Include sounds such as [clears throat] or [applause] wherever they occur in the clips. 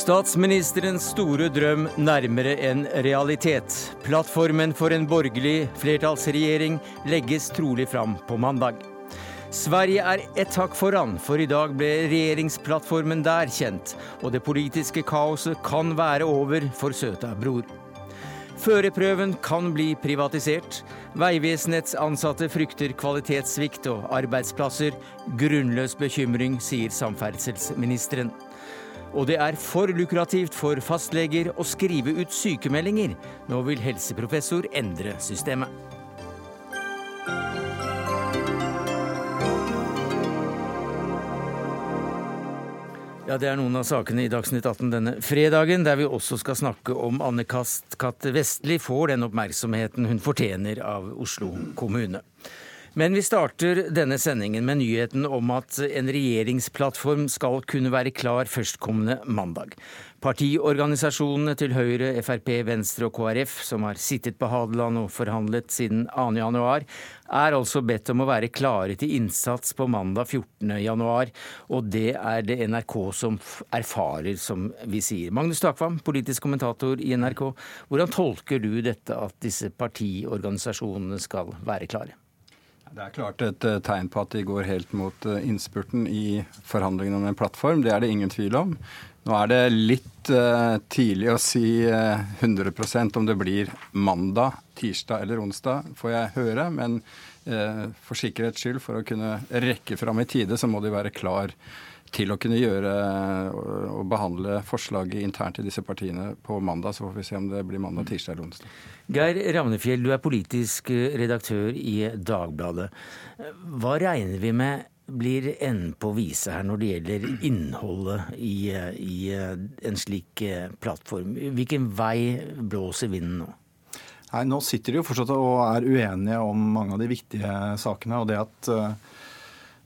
Statsministerens store drøm nærmere en realitet. Plattformen for en borgerlig flertallsregjering legges trolig fram på mandag. Sverige er ett hakk foran, for i dag ble regjeringsplattformen der kjent, og det politiske kaoset kan være over for søta bror. Førerprøven kan bli privatisert. Vegvesenets ansatte frykter kvalitetssvikt og arbeidsplasser. Grunnløs bekymring, sier samferdselsministeren. Og det er for lukrativt for fastleger å skrive ut sykemeldinger. Nå vil helseprofessor endre systemet. Ja, Det er noen av sakene i Dagsnytt 18 denne fredagen, der vi også skal snakke om Anne Kast Katt Vestli får den oppmerksomheten hun fortjener av Oslo kommune. Men vi starter denne sendingen med nyheten om at en regjeringsplattform skal kunne være klar førstkommende mandag. Partiorganisasjonene til Høyre, Frp, Venstre og KrF, som har sittet på Hadeland og forhandlet siden 2.1, er altså bedt om å være klare til innsats på mandag 14.1. Og det er det NRK som erfarer, som vi sier. Magnus Takvam, politisk kommentator i NRK. Hvordan tolker du dette at disse partiorganisasjonene skal være klare? Det er klart et eh, tegn på at de går helt mot eh, innspurten i forhandlingene om en plattform. Det er det ingen tvil om. Nå er det litt uh, tidlig å si uh, 100% om det blir mandag, tirsdag eller onsdag, får jeg høre. Men for sikkerhets skyld, for å kunne rekke fram i tide, så må de være klar til å kunne gjøre og behandle forslaget internt i disse partiene på mandag. Så får vi se om det blir mandag, tirsdag eller onsdag. Geir Ravnefjell, du er politisk redaktør i Dagbladet. Hva regner vi med blir enden på vise her når det gjelder innholdet i, i en slik plattform? Hvilken vei blåser vinden nå? Nei, Nå sitter de jo fortsatt og er uenige om mange av de viktige sakene. og det at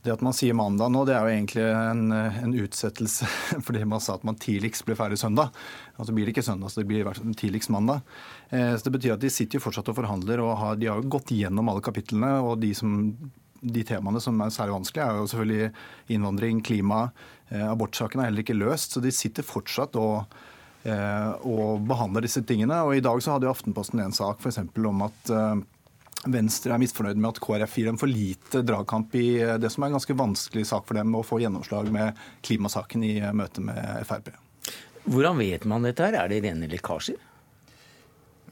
det at man sier mandag nå, det er jo egentlig en, en utsettelse [laughs] fordi man sa at man tidligst blir ferdig søndag. Og så blir det ikke søndag, så det blir tidligst mandag. Eh, så Det betyr at de sitter jo fortsatt og forhandler, og har, de har jo gått gjennom alle kapitlene. og de, som, de temaene som er særlig vanskelige, er jo selvfølgelig innvandring, klima. Eh, abortsaken er heller ikke løst, så de sitter fortsatt og, eh, og behandler disse tingene. Og I dag så hadde jo Aftenposten en sak for om at eh, Venstre er misfornøyd med at KrF gir dem for lite dragkamp i eh, det som er en ganske vanskelig sak for dem å få gjennomslag med klimasaken i eh, møte med Frp. Hvordan vet man dette? her? Er det rene lekkasjer?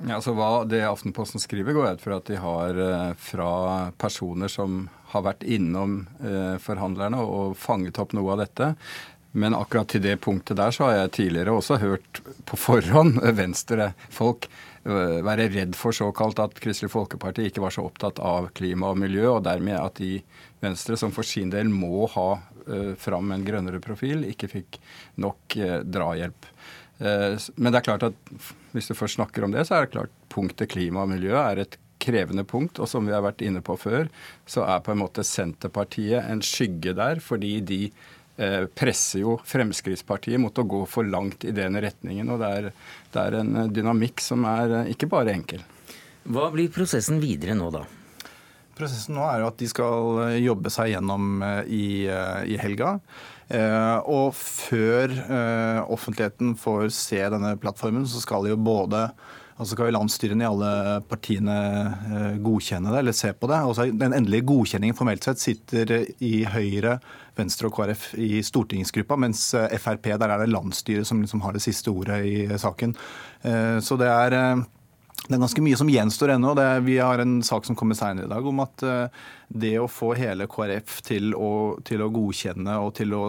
Ja, altså hva Det Aftenposten skriver, går ut fra at de har eh, fra personer som har vært innom forhandlerne og fanget opp noe av dette. Men akkurat til det punktet der så har jeg tidligere også hørt på forhånd Venstre-folk være redd for såkalt at Kristelig Folkeparti ikke var så opptatt av klima og miljø, og dermed at de Venstre, som for sin del må ha uh, fram en grønnere profil, ikke fikk nok uh, drahjelp. Men det er klart at hvis du først snakker om det, så er det klart punktet klima og miljø er et krevende punkt. Og som vi har vært inne på før, så er på en måte Senterpartiet en skygge der, fordi de presser jo Fremskrittspartiet mot å gå for langt i den retningen. Og det er, det er en dynamikk som er eh, ikke bare enkel. Hva blir prosessen videre nå, da? Prosessen nå er jo at de skal eh, jobbe seg gjennom i, i helga. Og før offentligheten får se denne plattformen, så skal jo både Altså skal jo landsstyrene i alle partiene godkjenne det, eller se på det. Også den endelige godkjenningen formelt sett sitter i Høyre, Venstre og KrF i stortingsgruppa, mens eh, Frp der er det landsstyret som liksom har det siste ordet i saken. Eh, så det er eh, det er ganske mye som gjenstår ennå. Vi har en sak som kommer senere i dag om at eh, det å få hele KrF til å, til å, godkjenne og til å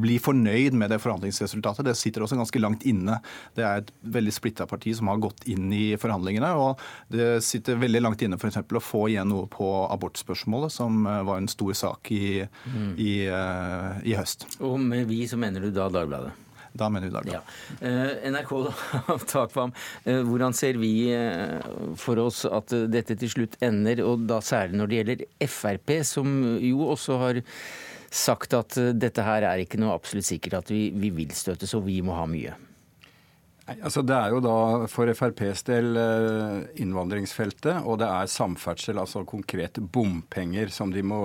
bli fornøyd med det forhandlingsresultatet, det sitter også ganske langt inne. Det er et veldig splitta parti som har gått inn i forhandlingene. Og det sitter veldig langt inne f.eks. å få igjen noe på abortspørsmålet, som eh, var en stor sak i, mm. i, uh, i høst. Og med vi så mener du da Dagbladet? Da mener vi Dagbladet. Ja. Eh, NRK, da, [laughs] Takvam. Eh, hvordan ser vi eh, for oss at dette til slutt ender, og da særlig når det gjelder Frp, som jo også har sagt at dette her er ikke noe absolutt sikkert at vi, vi vil støtes, og vi må ha mye? Altså Det er jo da for FrPs del innvandringsfeltet, og det er samferdsel, altså konkrete bompenger, som de må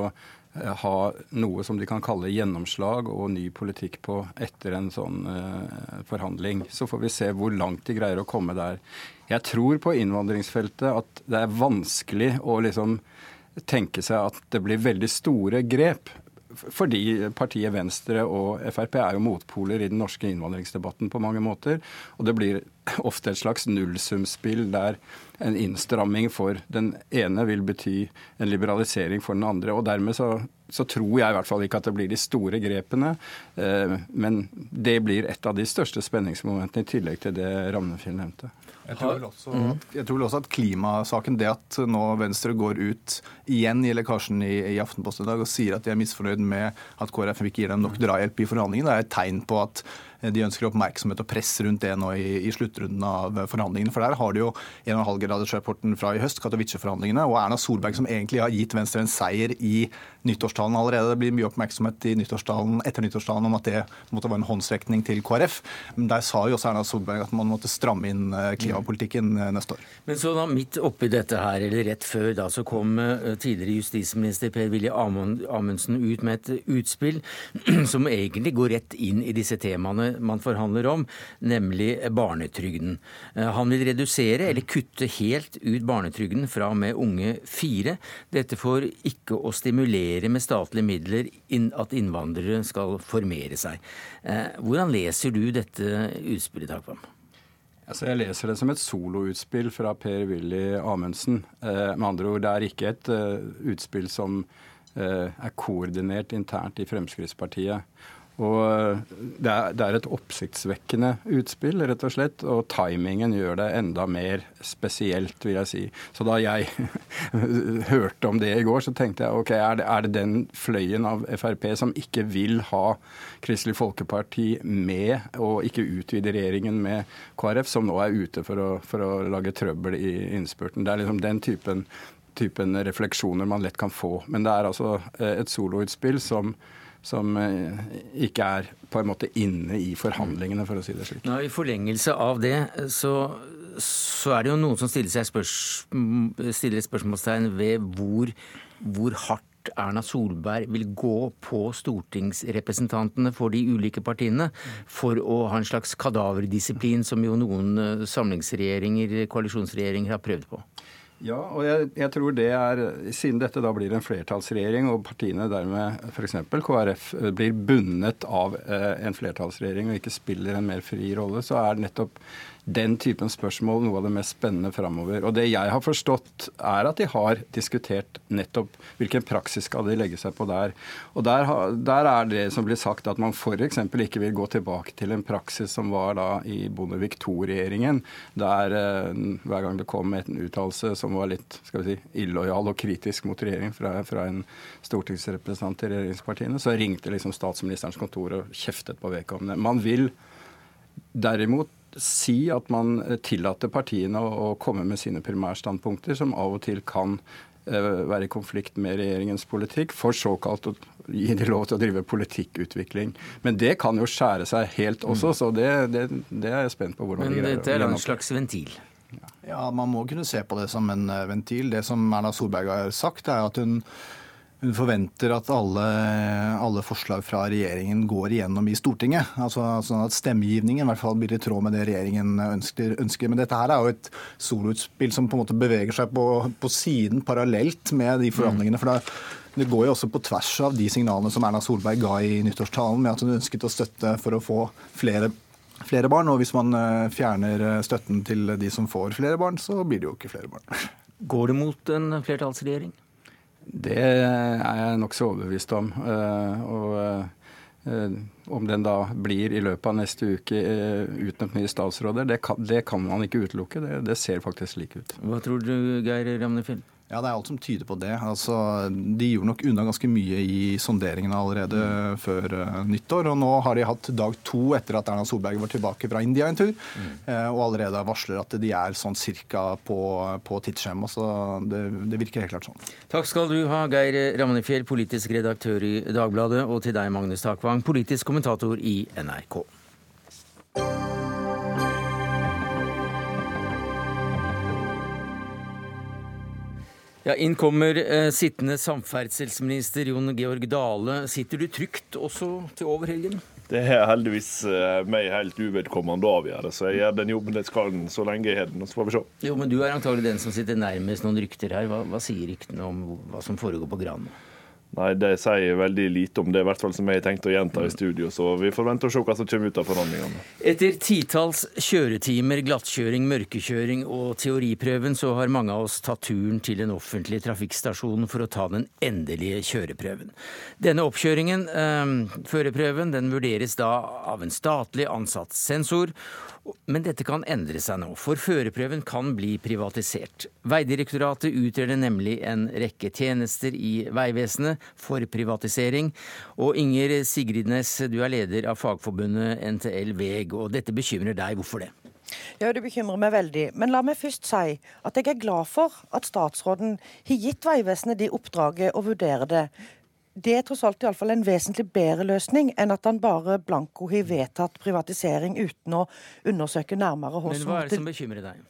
ha noe som de kan kalle gjennomslag og ny politikk på etter en sånn uh, forhandling. Så får vi se hvor langt de greier å komme der. Jeg tror på innvandringsfeltet at det er vanskelig å liksom tenke seg at det blir veldig store grep. Fordi partiet Venstre og Frp er jo motpoler i den norske innvandringsdebatten på mange måter. Og det blir [clears throat] ofte et slags nullsumspill der en innstramming for den ene vil bety en liberalisering for den andre. Og dermed så, så tror jeg i hvert fall ikke at det blir de store grepene. Eh, men det blir et av de største spenningsmomentene, i tillegg til det Ramnefjell nevnte. Jeg tror, også, jeg tror vel også at klimasaken, det at nå Venstre går ut igjen i lekkasjen i, i Aftenposten i dag og sier at de er misfornøyd med at KrF ikke gir dem nok drahjelp i forhandlingene, er et tegn på at de ønsker oppmerksomhet og press rundt det nå i, i sluttrunden av forhandlingene. For der har de jo 1,5-gradersrapporten fra i høst, Katowice-forhandlingene, og Erna Solberg som egentlig har gitt Venstre en seier i nyttårstalen allerede. Det blir mye oppmerksomhet nyttårstalen, etter nyttårstalen om at det måtte være en håndsrekning til KrF. Men der sa jo også Erna Solberg at man måtte stramme inn eh, klimapolitikken eh, neste år. Men så da midt oppi dette her, eller rett før, da, så kom eh, tidligere justisminister Per-Willy Amundsen ut med et utspill [clears throat] som egentlig går rett inn i disse temaene man forhandler om, nemlig barnetrygden. Eh, han vil redusere eller kutte helt ut barnetrygden fra og med unge fire. Dette for ikke å stimulere med statlige midler at innvandrere skal formere seg. Eh, hvordan leser du dette utspillet, Takvam? Altså jeg leser det som et soloutspill fra Per-Willy Amundsen. Eh, med andre ord, det er ikke et utspill som er koordinert internt i Fremskrittspartiet. Og eh, det er, det er, et oppsiktsvekkende utspill, rett og slett. Og timingen gjør det enda mer spesielt, vil jeg si. Så da jeg [laughs] hørte om det i går, så tenkte jeg ok, er det, er det, den fløyen av Frp som ikke vil ha Kristelig Folkeparti med, og ikke utvide regjeringen med KrF, som nå er ute for å, for å lage trøbbel i innspurten? Det er liksom den typen, typen refleksjoner man lett kan få. Men det er altså eh, et soloutspill som som eh, ikke er på en måte inne i forhandlingene, for å si det slik. Nå, I forlengelse av det så, så er det jo noen som stiller, seg spørsmål, stiller spørsmålstegn ved hvor, hvor hardt Erna Solberg vil gå på stortingsrepresentantene for de ulike partiene for å ha en slags kadaverdisiplin, som jo noen eh, samlingsregjeringer, koalisjonsregjeringer, har prøvd på. Ja, og jeg, jeg, tror det er Siden dette da blir en flertallsregjering, og partiene dermed f.eks. KrF blir bundet av eh, en flertallsregjering og ikke spiller en mer fri rolle, så er nettopp den typen spørsmål noe av det mest spennende framover. Og det jeg har forstått, er at de har diskutert nettopp hvilken praksis skal de legge seg på der. Og der, der er det som blir sagt at man f.eks. ikke vil gå tilbake til en praksis som var da i Bondevik II-regjeringen, der eh, hver gang det kom en uttalelse som var litt skal vi si, illojal og kritisk mot regjeringen fra, fra en stortingsrepresentant i regjeringspartiene, så ringte liksom statsministerens kontor og kjeftet på vedkommende. Man vil derimot si at man tillater partiene å, komme med sine primærstandpunkter, som av og til kan eh, være i konflikt med regjeringens politikk, for såkalt å gi de lov til å drive politikkutvikling. Men det kan jo skjære seg helt også, så det, det, det er jeg spent på hvordan Men de greier. Men dette er en slags ventil? Ja, man må kunne se på det som en eh, ventil. Det som Erna Solberg har sagt, er at hun hun forventer at alle, alle, forslag fra regjeringen går igjennom i Stortinget. Altså sånn at Stemmegivningen i hvert fall blir i tråd med det regjeringen ønsker. ønsker. Men dette her er jo et soloutspill som på en måte beveger seg på, på siden parallelt med de forhandlingene. for da det går jo også på tvers av de signalene som Erna Solberg ga i nyttårstalen, med at hun ønsket å støtte for å få flere, flere barn. Og hvis man eh, fjerner eh, støtten til de som får flere barn, så blir det jo ikke flere barn. Går det mot en flertallsregjering? Det er jeg nokså overbevist om. Eh, og eh, om den da blir i løpet av neste uke eh, utnevnt nye statsråder, det kan, det kan man ikke utelukke. Det, det, ser faktisk slik ut. Hva tror du, Geir Ramnefjell? Ja, det er alt som tyder på det. Altså, de gjorde nok unna ganske mye i sonderingene allerede mm. før uh, nyttår. Og nå har de hatt dag to etter at Erna Solberg var tilbake fra India en tur. Mm. Uh, og allerede varsler at de er sånn cirka på, på tidsskjema. Så det, det, virker helt klart sånn. Takk skal du ha, Geir Ramnefjell, politisk redaktør i Dagbladet, og til deg, Magnus Takvang, politisk kommentator i NRK. Ja, Inn kommer eh, sittende samferdselsminister Jon Georg Dale. Sitter du trygt også til over helgen? Det er heldigvis eh, meg helt uvedkommende å avgjøre, så jeg gjør den jobben jeg skal så lenge jeg har den. Så får vi se. Jo, men du er antagelig den som sitter nærmest noen rykter her. Hva, hva sier ryktene om hva som foregår på Gran? Nei, det sier veldig lite om det, i hvert fall som jeg har tenkt å gjenta i studio. Så vi får vente og se hva som kommer ut av forhandlingene. Etter titalls kjøretimer, glattkjøring, mørkekjøring og teoriprøven, så har mange av oss tatt turen til en offentlig trafikkstasjon for å ta den endelige kjøreprøven. Denne oppkjøringen, øh, førerprøven, den vurderes da av en statlig ansatt sensor. Men dette kan endre seg nå, for førerprøven kan bli privatisert. Veidirektoratet utreder nemlig en rekke tjenester i Vegvesenet for privatisering. Og Inger Sigridnes, du er leder av fagforbundet NTL Veg, og dette bekymrer deg. Hvorfor det? Ja, Det bekymrer meg veldig. Men la meg først si at jeg er glad for at statsråden har gitt Vegvesenet de oppdraget å vurdere det det er tross alt i alle fall en vesentlig bedre løsning enn at han bare blanko har vedtatt privatisering uten å undersøke nærmere hos Men hva er det som bekymrer deg?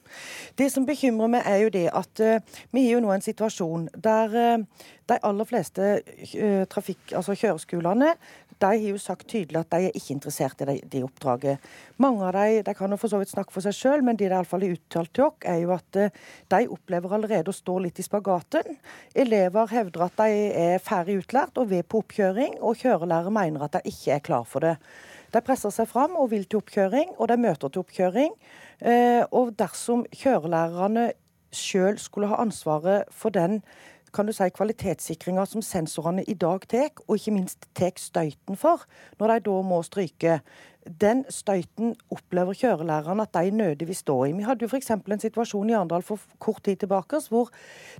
Det som bekymrer meg, er jo det at uh, vi har jo nå en situasjon der uh, de aller fleste uh, trafikk, altså kjøreskolene de har jo sagt tydelig at de er ikke interessert i det, de oppdraget. Mange av dem de kan jo for så vidt snakke for seg sjøl, men de de iallfall har uttalt til oss, er jo at eh, de opplever allerede å stå litt i spagaten. Elever hevder at de er ferdig utlært og ved på oppkjøring, og kjørelærer mener at de ikke er klar for det. De presser seg fram og vil til oppkjøring, og de møter til oppkjøring. Eh, og dersom kjørelærerne sjøl skulle ha ansvaret for den kan du si, kvalitetssikringa som sensorene i dag tar, og ikke minst tar støyten for, når de da må stryke. Den støyten opplever kjørelærerne at de nødig vil stå i. Vi hadde jo f.eks. en situasjon i Arendal for kort tid tilbake hvor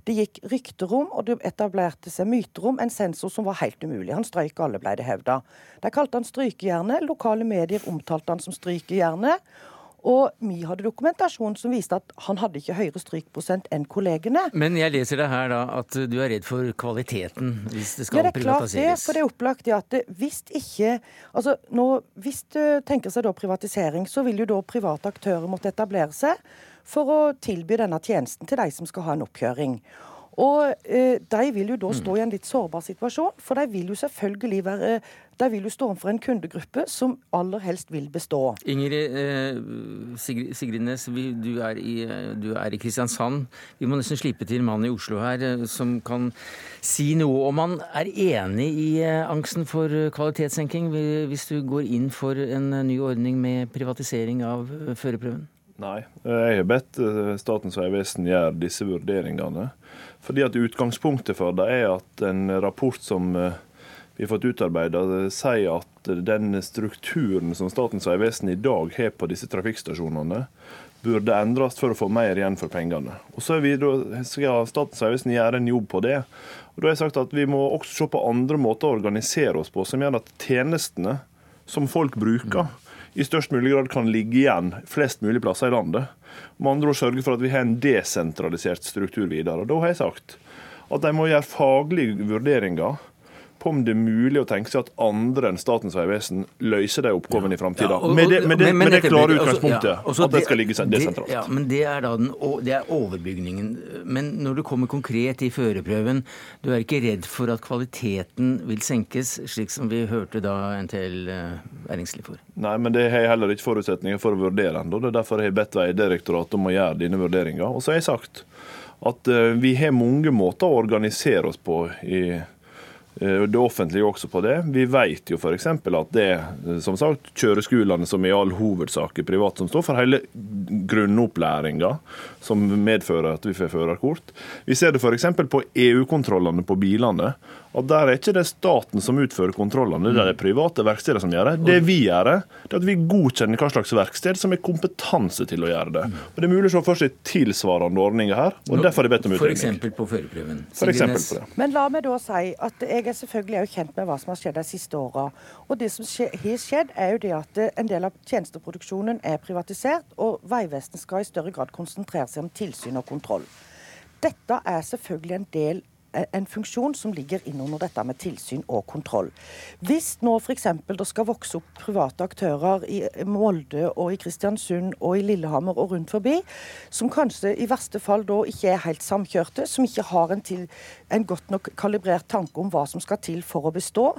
det gikk rykter om, og det etablerte seg myter om, en sensor som var helt umulig. Han strøyk alle, ble det hevda. De kalte han strykejernet. Lokale medier omtalte han som strykejernet. Og vi hadde dokumentasjon som viste at han hadde ikke høyere strykprosent enn kollegene. Men jeg leser det her da at du er redd for kvaliteten hvis det skal privatiseres? ja, det er klart? Det, for det er opplagt at hvis ikke altså nå, Hvis du tenker seg da privatisering, så vil jo da private aktører måtte etablere seg for å tilby denne tjenesten til de som skal ha en oppkjøring. Og eh, De vil jo da stå i en litt sårbar situasjon, for de vil jo selvfølgelig være de vil jo stå overfor en kundegruppe som aller helst vil bestå. Inger eh, Sigridnes, du, er i, du er i Kristiansand. Vi må nesten slippe til mannen i Oslo her, eh, som kan si noe om han er enig i eh, angsten for kvalitetssenking hvis du går inn for en ny ordning med privatisering av førerprøven? Nei, jeg har bedt Statens vegvesen gjøre disse vurderingene. Fordi at Utgangspunktet for det er at en rapport som eh, vi har fått utarbeida, sier at den strukturen som Statens vegvesen i dag har på disse trafikkstasjonene, burde endres for å få mer igjen for pengene. Og Så vi, skal Statens vegvesen gjøre en jobb på det. Og da har jeg sagt at Vi må også se på andre måter å organisere oss på, som gjør at tjenestene som folk bruker, i størst mulig grad kan ligge igjen flest mulig plasser i landet. Med andre ord sørge for at vi har en desentralisert struktur videre. Og Da har jeg sagt at de må gjøre faglige vurderinger på om det er mulig å tenke seg at andre enn Statens vegvesen løser de oppgavene ja. i framtida. Ja, med, med, med, det klare utgangspunktet ja, at det skal ligge desentralt. ja, men Det er da den, det er overbygningen. Men når du kommer konkret i førerprøven, du er ikke redd for at kvaliteten vil senkes, slik som vi hørte da NTL er engstelig for? Nei, men det har jeg heller ikke forutsetninger for å vurdere ennå. Det er derfor jeg har bedt Vegdirektoratet om å gjøre dine vurderinger. Og så har jeg sagt at eh, vi har mange måter å organisere oss på i Eh, det offentlige også på det. Vi vet jo f.eks. at det eh, som sagt, kjøreskolene som i all hovedsak er privat, som står for hele grunnopplæringa, som medfører at vi får førerkort. Vi ser det f.eks. på EU-kontrollene på bilene at der er ikke det staten som utfører kontrollene, det er det private verksteder som gjør det. Det vi gjør, det er at vi godkjenner hva slags verksted som er kompetanse til å gjøre det. Og Det er mulig å se for seg tilsvarende ordninger her, og derfor har jeg bedt om utredning. F.eks. på førerprøven. Men la meg da si at jeg er selvfølgelig er kjent med hva som har skjedd de siste åra. Og det som har skjedd, er jo det at en del av tjenesteproduksjonen er privatisert, og Vegvesenet skal i større grad konsentrere seg om tilsyn og kontroll. Dette er selvfølgelig en del en funksjon som ligger innunder dette med tilsyn og kontroll. Hvis nå f.eks. det skal vokse opp private aktører i Molde og i Kristiansund og i Lillehammer og rundt forbi, som kanskje i verste fall da ikke er helt samkjørte, som ikke har en, til, en godt nok kalibrert tanke om hva som skal til for å bestå,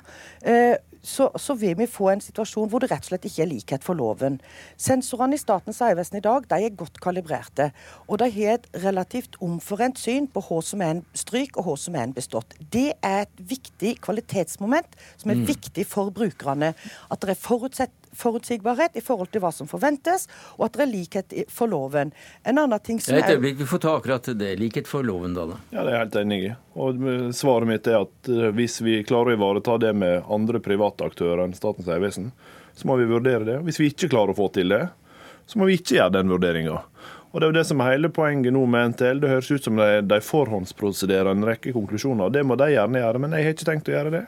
eh, så, så, vil vi få en situasjon hvor det rett og slett ikke er likhet for loven. Sensorene i Statens vegvesen i dag de er godt kalibrerte. Og de har et relativt omforent syn på hva som er en stryk og hva som er en bestått. Det er et viktig kvalitetsmoment som er mm. viktig for brukerne. At det er forutsett forutsigbarhet i forhold til hva som forventes, og at det er likhet for loven. En annen ting som Et øyeblikk, vi får ta akkurat det. Likhet for loven, Dale. Ja, det er jeg helt enig i. Og Svaret mitt er at eh, hvis vi klarer å ivareta det med andre private aktører enn Statens vegvesen, så må vi vurdere det. Hvis vi ikke klarer å få til det, så må vi ikke gjøre den vurderinga. Og Det er jo det som er hele poenget nå med NTL. Det høres ut som de, de forhåndsprosederer en rekke konklusjoner. Det må de gjerne gjøre, men jeg har ikke tenkt å gjøre det.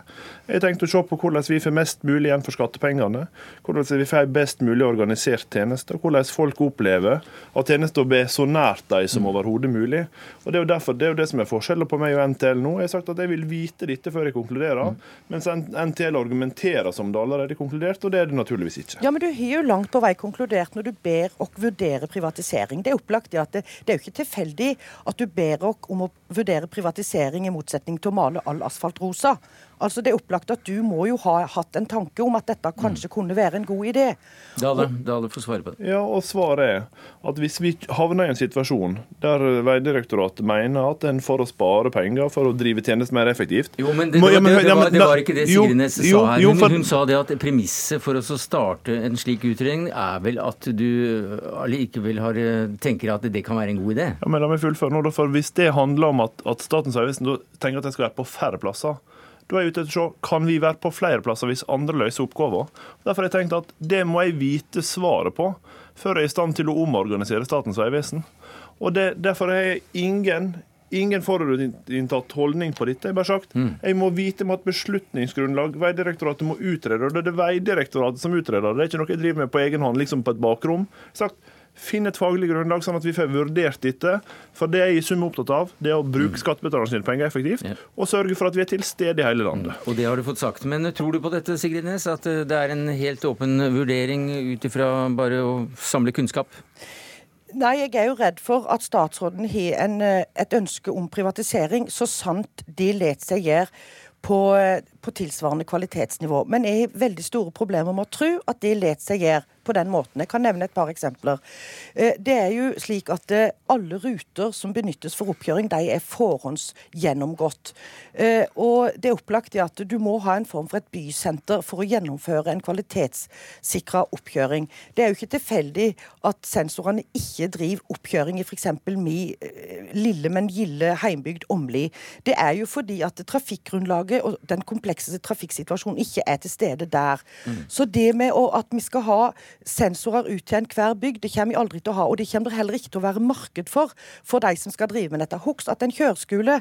Jeg har tenkt å se på hvordan vi får mest mulig igjen for skattepengene. Hvordan vi får en best mulig organisert tjeneste, og hvordan folk opplever at tjenester blir så nært dem som overhodet mulig. Og Det er jo derfor, det er jo det som er forskjellen på meg og NTL nå. Jeg har sagt at jeg vil vite dette før jeg konkluderer, mens NTL argumenterer som det allerede er konkludert, og det er det naturligvis ikke. Ja, Men du har jo langt på vei konkludert når du ber oss vurdere privatisering. Det er opplagt at det, det er jo ikke tilfeldig at du ber oss om å vurdere privatisering i motsetning til å male all asfalt rosa. Altså Det er opplagt at du må jo ha hatt en tanke om at dette kanskje mm. kunne være en god idé. Dale, Dale får svare på det. Ja, og svaret er at hvis vi havner i en situasjon der Vegdirektoratet mener at en for å spare penger, for å drive tjenesten mer effektivt Jo, men det, det, det, det var, var, ikke det Sigrid Nesse sa her. Hun, hun, sa det at premisset for å starte en slik utredning er vel at du allikevel har, tenker at det kan være en god idé? Ja, men la meg fullføre nå, for Hvis det handler om at, at Statens vegvesen tenker at det skal være på færre plasser, da er jeg ute etter å se kan vi være på flere plasser hvis andre løser oppgaver. Derfor har jeg tenkt at det må jeg vite svaret på før jeg er i stand til å omorganisere Statens vegvesen. Og det, Derfor har jeg ingen ingen forutinntatt holdning på dette. Jeg bare sagt mm. jeg må vite med et beslutningsgrunnlag. Vegdirektoratet må utrede og Det er det Vegdirektoratet som utreder det. Det er ikke noe jeg driver med på egen hånd, liksom på et bakrom. Sagt finne et faglig grunnlag, sånn at vi får vurdert dette. For det er jeg i sum opptatt av, det er å bruke mm. skattebetalernes penger effektivt, ja. og sørge for at vi er til stede i hele landet. Mm. Og det har du fått sagt. Men tror du på dette, Sigrid Nes, at eh, det er en helt åpen vurdering ut ifra bare å samle kunnskap? Nei, jeg er jo redd for at statsråden har eh, et ønske om privatisering, så sant de lar seg gjøre på, eh, på, tilsvarende kvalitetsnivå. Men jeg har veldig store problemer med å tro at de lar seg gjøre på den måten. Jeg kan nevne et par eksempler. Eh, det er jo slik at eh, alle ruter som benyttes for oppkjøring, de er forhåndsgjennomgått. Eh, og det er opplagt at du må ha en form for et bysenter for å gjennomføre en kvalitetssikra oppkjøring. Det er jo ikke tilfeldig at sensorene ikke driver oppkjøring i f.eks. mi lille, men gilde heimbygd Åmli. Det er jo fordi at trafikkgrunnlaget og den komplekse trafikksituasjonen ikke er til stede der. Mm. Så det med å, at vi skal ha sensorer ut til enhver bygd. Det kommer vi aldri til å ha. Og det kommer det heller ikke til å være marked for for de som skal drive med dette. Husk at en kjøreskole,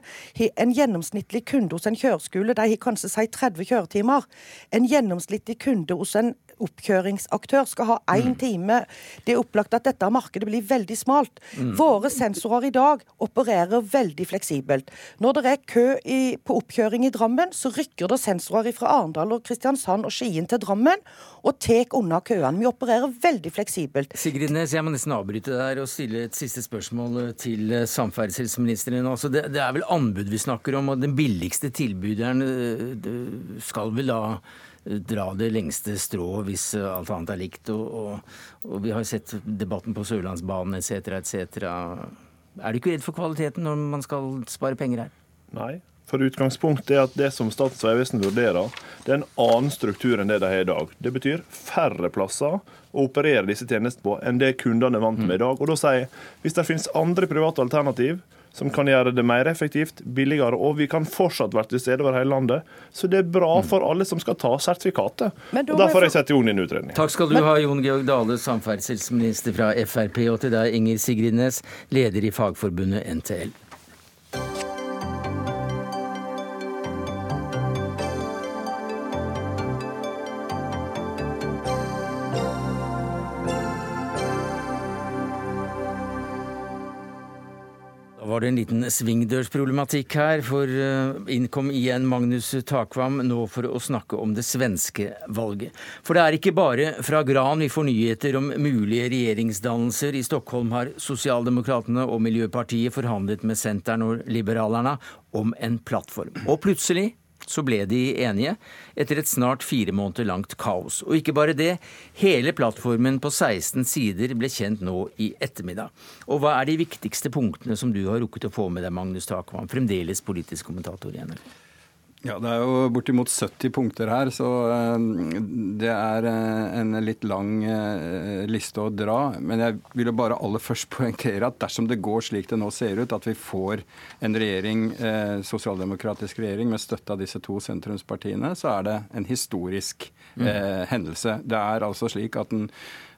en gjennomsnittlig kunde hos en kjøreskole, de har kanskje si 30 kjøretimer. En gjennomsnittlig kunde hos en oppkjøringsaktør skal ha én mm. time. Det er opplagt at dette markedet blir veldig smalt. Mm. Våre sensorer i dag opererer veldig fleksibelt. Når det er kø i, på oppkjøring i Drammen, så rykker det sensorer fra Arendal og Kristiansand og Skien til Drammen og tar unna køene. Vi opererer veldig fleksibelt. Sigrid Nes, jeg må nesten avbryte der og stille et siste spørsmål eh, til eh, samferdselsministeren. Altså, det, det, er vel anbud vi snakker om, og den billigste tilbyderen eh, skal vel da dra det lengste strået hvis alt annet er likt. Og, og, og vi har sett debatten på Sørlandsbanen etc. etc. Er du ikke redd for kvaliteten når man skal spare penger her? Nei, for utgangspunktet er at det som Statens vegvesen vurderer, det er en annen struktur enn det de har i dag. Det betyr færre plasser å operere disse tjenestene på enn det kundene er vant med i dag. Og da sier jeg hvis det finnes andre private alternativ som kan gjøre det mer effektivt, billigere, og vi kan fortsatt være til stede over hele landet. Så det er bra mm. for alle som skal ta sertifikatet. Og Derfor har jeg satt i gang en utredning. Takk skal du ha, Jon Georg Dale, samferdselsminister fra Frp, og til deg, Inger Sigridnes, leder i Fagforbundet NTL. Var det en liten svingdørsproblematikk her, for innkom igjen Magnus Takvam nå for å snakke om det svenske valget. For det er ikke bare fra Gran vi får nyheter om mulige regjeringsdannelser. I Stockholm har Sosialdemokratene og Miljøpartiet forhandlet med Senteren og Liberalerna om en plattform. Og plutselig så ble de enige, etter et snart fire måneder langt kaos. Og ikke bare det, hele plattformen på 16 sider ble kjent nå i ettermiddag. Og hva er de viktigste punktene som du har rukket å få med deg, Magnus Takvam, fremdeles politisk kommentator i NRK? Ja, Det er jo bortimot 70 punkter her, så eh, det er eh, en litt lang eh, liste å dra. Men jeg vil jo bare aller først [laughs] poengtere at dersom det går slik det nå ser ut, at vi får en regjering, sosialdemokratisk regjering med støtte av disse to sentrumspartiene, så er det en historisk mm. eh, hendelse. Det er altså slik at den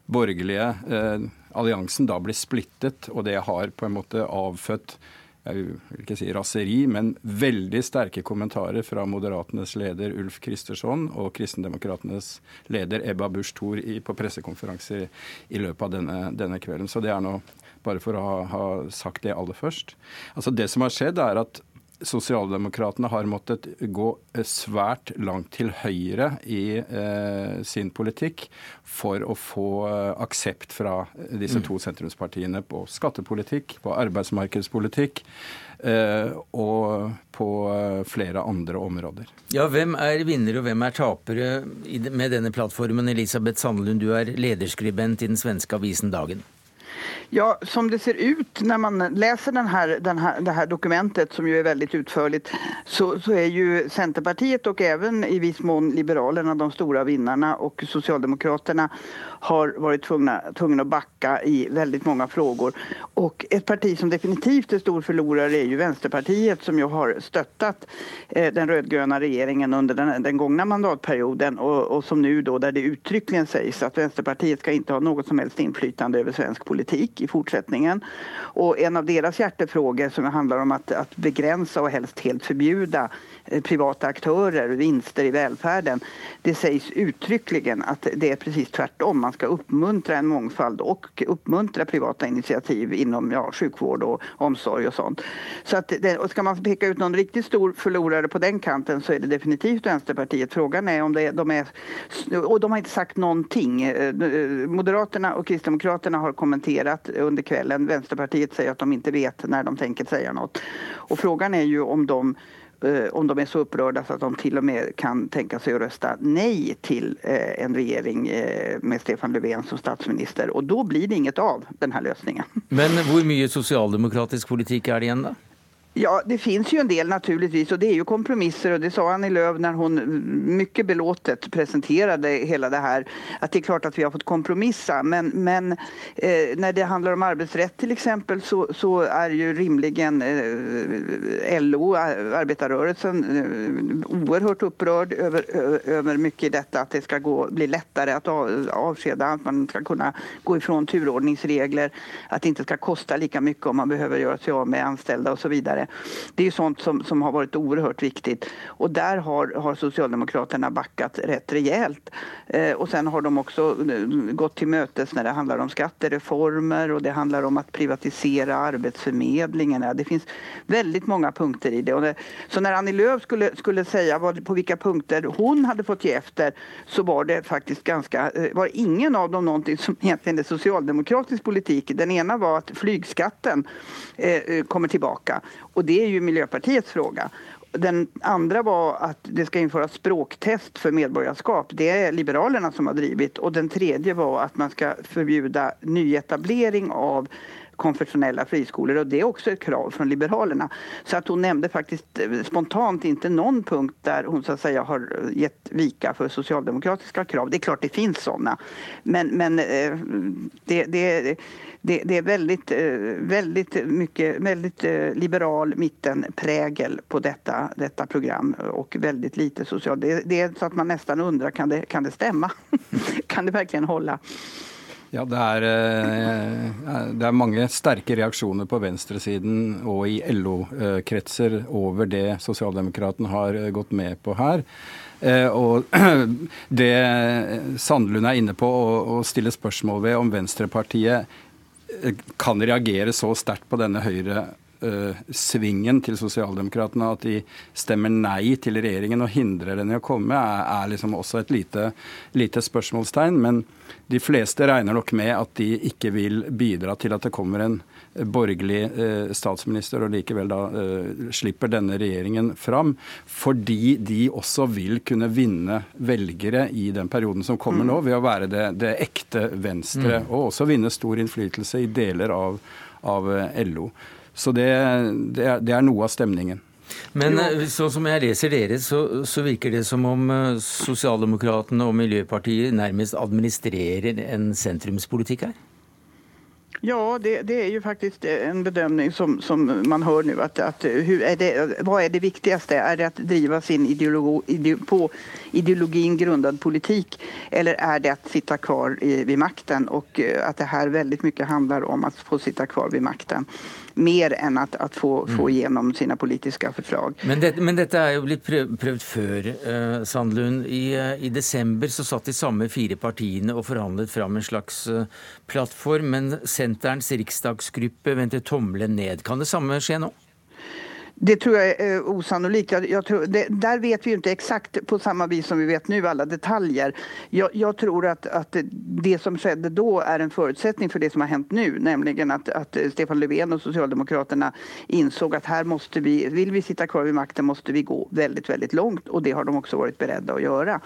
borgerlige eh, alliansen da blir splittet, og det har på en måte avfødt jeg vil ikke si raseri, men veldig sterke kommentarer fra Moderatenes leder Ulf Kristersson og Kristendemokratenes leder Ebba Busch Thor på pressekonferanser i løpet av denne, denne, kvelden. Så det er nå bare for å ha, ha sagt det aller først. Altså Det som har skjedd, er at Sosialdemokratene har måttet gå svært langt til høyre i eh, sin politikk for å få eh, aksept fra disse mm. to sentrumspartiene på skattepolitikk, på arbeidsmarkedspolitikk eh, og på eh, flere andre områder. Ja, Hvem er vinnere og hvem er tapere med denne plattformen? Elisabeth Sandlund, du er lederskribent i den svenske avisen Dagen. Ja, som det ser ut när man läser den här, det här dokumentet som ju är väldigt utförligt så, så är ju Centerpartiet och även i viss mån Liberalerna de stora vinnarna och Socialdemokraterna har varit tvungna, att backa i väldigt många frågor. Och ett parti som definitivt är stor förlorare är ju Vänsterpartiet som ju har stöttat eh, den rödgröna regeringen under den, den gångna mandatperioden och, och som nu då där det uttryckligen sägs att Vänsterpartiet ska inte ha något som helst inflytande över svensk politik i fortsättningen. Och en av deras hjärtefrågor som handlar om att, att och helst helt förbjuda eh, privata aktörer, vinster i välfärden. Det sägs uttryckligen att det är precis tvärtom. Man ska uppmuntra en mångfald och uppmuntra privata initiativ inom ja, sjukvård och omsorg och sånt. Så att det, och ska man peka ut någon riktigt stor förlorare på den kanten så är det definitivt Vänsterpartiet. Frågan är om det, de är... Och de har inte sagt någonting. Moderaterna och Kristdemokraterna har kommenterat under kvällen. Vänsterpartiet säger att de inte vet när de tänker säga något. Och frågan är ju om de om de är så upprörda så att de till och med kan tänka sig att rösta nej till eh, en regering eh, med Stefan Löfven som statsminister. Och då blir det inget av den här lösningen. Men hur mycket socialdemokratisk politik är det igen då? Ja, det finns ju en del naturligtvis och det är ju kompromisser och det sa Annie Lööf när hon mycket belåtet presenterade hela det här. Att det är klart att vi har fått kompromissa men, men eh, när det handlar om arbetsrätt till exempel så, så är ju rimligen eh, LO, arbetarrörelsen, eh, oerhört upprörd över, över mycket i detta att det ska gå, bli lättare att av, avskeda, att man ska kunna gå ifrån turordningsregler, att det inte ska kosta lika mycket om man behöver göra sig av med anställda och så vidare. Det är ju sånt som, som har varit oerhört viktigt. Och där har, har Socialdemokraterna backat rätt rejält. Eh, och sen har de också eh, gått till mötes när det handlar om skattereformer och det handlar om att privatisera Arbetsförmedlingen. Det finns väldigt många punkter i det. det så när Annie Lööf skulle, skulle säga vad, på vilka punkter hon hade fått ge efter så var det faktiskt ganska, eh, var ingen av dem någonting som egentligen är socialdemokratisk politik. Den ena var att flygskatten eh, kommer tillbaka och det är ju Miljöpartiets fråga. Den andra var att det ska införas språktest för medborgarskap. Det är Liberalerna som har drivit. Och den tredje var att man ska förbjuda nyetablering av konfessionella friskolor och det är också ett krav från Liberalerna. Så att hon nämnde faktiskt eh, spontant inte någon punkt där hon så att säga har gett vika för socialdemokratiska krav. Det är klart det finns sådana. Men, men eh, det, det det, det, är väldigt, eh, väldigt mycket väldigt eh, liberal mittenprägel på detta, detta program och väldigt lite social. Det, det är så att man nästan undrar, kan det, kan det stämma? [laughs] kan det verkligen hålla? Ja, det er, eh, det er, mange sterke reaksjoner på venstresiden og i LO-kretser over det Sosialdemokratene har gått med på her. Og [clears throat] det Sandlund er inne på å stille spørsmål ved om Venstrepartiet kan reagere så sterkt på denne høyre svingen til sosialdemokratene, at de stemmer nei til regjeringen og hindrer den i å komme, er, er liksom også et lite, lite spørsmålstegn. Men de fleste regner nok med at de ikke vil bidra til at det kommer en borgerlig eh, statsminister, og likevel da eh, slipper denne regjeringen fram. Fordi de også vil kunne vinne velgere i den perioden som kommer nå, ved å være det, det ekte Venstre. Mm. Og også vinne stor innflytelse i deler av, av eh, LO. Så det, det, er, det er noe av stemningen. Men sånn som jeg leser dere, så, så, virker det som om Sosialdemokratene og Miljøpartiet nærmest administrerer en sentrumspolitikk her? Ja, det, det, er jo faktisk en bedömning som, som man hör nu. Att, att hur är det, vad är det viktigaste? Är det att driva sin ideologi, ide, på ideologin grundad politik eller är det att sitta kvar i, vid makten? Och at att det här väldigt mycket handlar om att få sitta kvar vid makten mer enn at, at få, mm. få gjennom sine politiske forslag. Men, det, men, dette er jo blitt prøvd, før, uh, Sandlund. I, uh, I, desember så satt de samme fire partiene og forhandlet fram en slags uh, plattform, men Senterens riksdagsgruppe vendte tommelen ned. Kan det samme skje nå? Det tror jeg er osannolikt. Jag, jag tror, det, där vet vi ikke exakt på samme vis som vi vet nå, alle detaljer. Jeg, jag tror at, att, det som skjedde da er en förutsättning for det som har hänt nå. Nämligen at, att Stefan Löfven og Socialdemokraterna insåg at her måste vi, vill vi sitte kvar ved makten måste vi gå veldig, veldig langt. Og det har de også vært beredda å gjøre.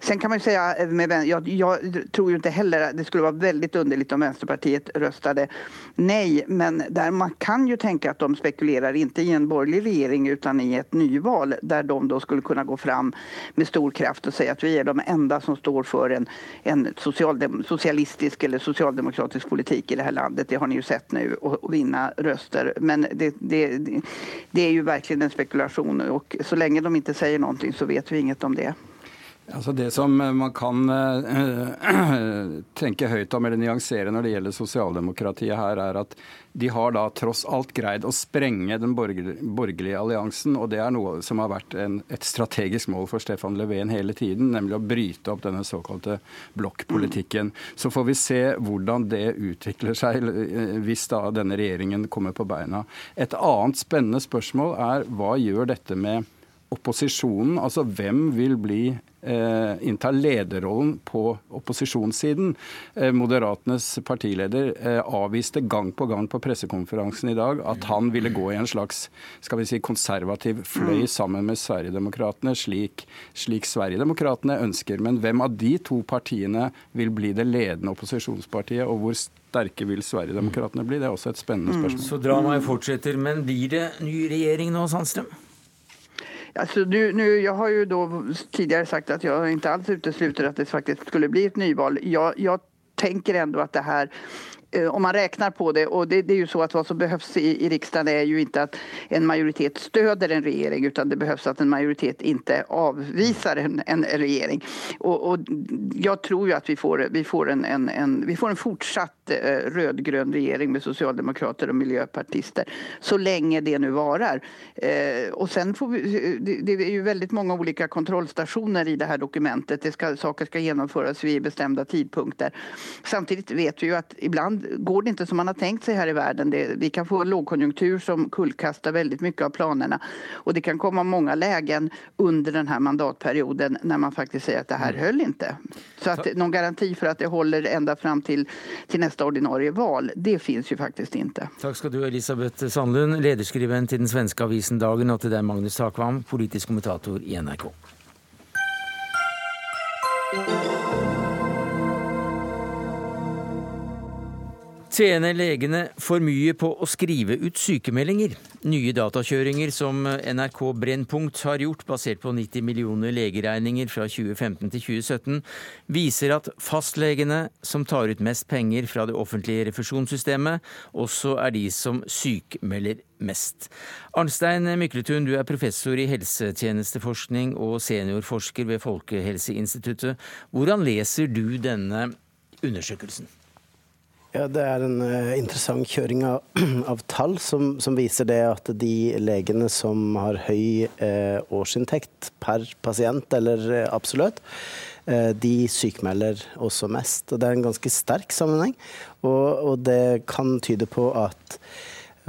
Sen kan man säga, eh, med, jag, jag, tror ju inte heller, det skulle vara väldigt underligt om Vänsterpartiet röstade nej, men där man kan ju tänka att de spekulerar, inte i en borgerlig regering utan i ett nyval där de då skulle kunna gå fram med stor kraft och säga att vi är de enda som står för en, en socialistisk eller socialdemokratisk politik i det här landet. Det har ni ju sett nu och, och vinna röster. Men det, det, det är ju verkligen en spekulation och så lenge de ikke sier noe så vet vi inget om det. Altså Det som eh, man kan uh, [clears throat] tenke høyt om eller nyansere når det gjelder sosialdemokratiet her, er at de har da tross alt greid å sprenge den borgerlige, alliansen. Og det er noe som har vært en, et strategisk mål for Stefan Löfven hele tiden, nemlig å bryte opp denne såkalte blokkpolitikken. Så får vi se hvordan det utvikler seg hvis da denne regjeringen kommer på beina. Et annet spennende spørsmål er hva gjør dette med opposisjonen? Altså hvem vil bli Eh, inntar lederrollen på opposisjonssiden. Eh, Moderatenes partileder eh, avviste gang på gang på pressekonferansen i dag at han ville gå i en slags skal vi si, konservativ fløy mm. sammen med Sverigedemokraterna, slik, slik Sverigedemokraterna ønsker. Men hvem av de to partiene vil bli det ledende opposisjonspartiet, og hvor sterke vil Sverigedemokraterna bli? Det er også et spennende mm. spørsmål. Så dramaet fortsetter. Men blir det ny regjering nå, Sandstrøm? Alltså nu, nu, jag har ju då tidigare sagt att jag inte alls utesluter att det faktiskt skulle bli ett nyval. Jag, jag tänker ändå att det här Eh, om man räknar på det. Och det, det, är ju så att vad som behövs i, i riksdagen är ju inte att en majoritet stöder en regering utan det behövs att en majoritet inte avvisar en, en regering. Och, och, jag tror ju att vi får, vi får, en, en, en vi får en fortsatt rödgrön regering med socialdemokrater och miljöpartister så länge det nu varar. Eh, och sen får vi, det, er är ju väldigt många olika kontrollstationer i det här dokumentet. Det ska, saker ska genomföras vid bestämda tidpunkter. Samtidigt vet vi ju att ibland går det inte som man har tänkt sig här i världen. Det, vi kan få lågkonjunktur som kullkastar väldigt mycket av planerna. Och det kan komma många lägen under den här mandatperioden när man faktiskt säger att det här mm. höll inte. Så att någon garanti för att det håller ända fram till, till nästa ordinarie val, det finns ju faktiskt inte. Tack ska du Elisabeth Sandlund, ledarskribent i den svenska avisen Dagen, och till dig Magnus Takvam, politisk kommentator i NRK. Tjener legene for mye på å skrive ut sykemeldinger? Nye datakjøringer som NRK Brennpunkt har gjort, basert på 90 millioner legeregninger fra 2015 til 2017, viser at fastlegene som tar ut mest penger fra det offentlige refusjonssystemet, også er de som sykemelder mest. Arnstein Mykletun, du er professor i helsetjenesteforskning og seniorforsker ved Folkehelseinstituttet. Hvordan leser du denne undersøkelsen? Ja, Det er en uh, interessant kjøring av, [clears throat] av tall som, som, viser det at de legene som har høy uh, årsinntekt per pasient, eller uh, absolutt, de sykmelder også mest. Og Det er en ganske sterk sammenheng. Og, og det kan tyde på at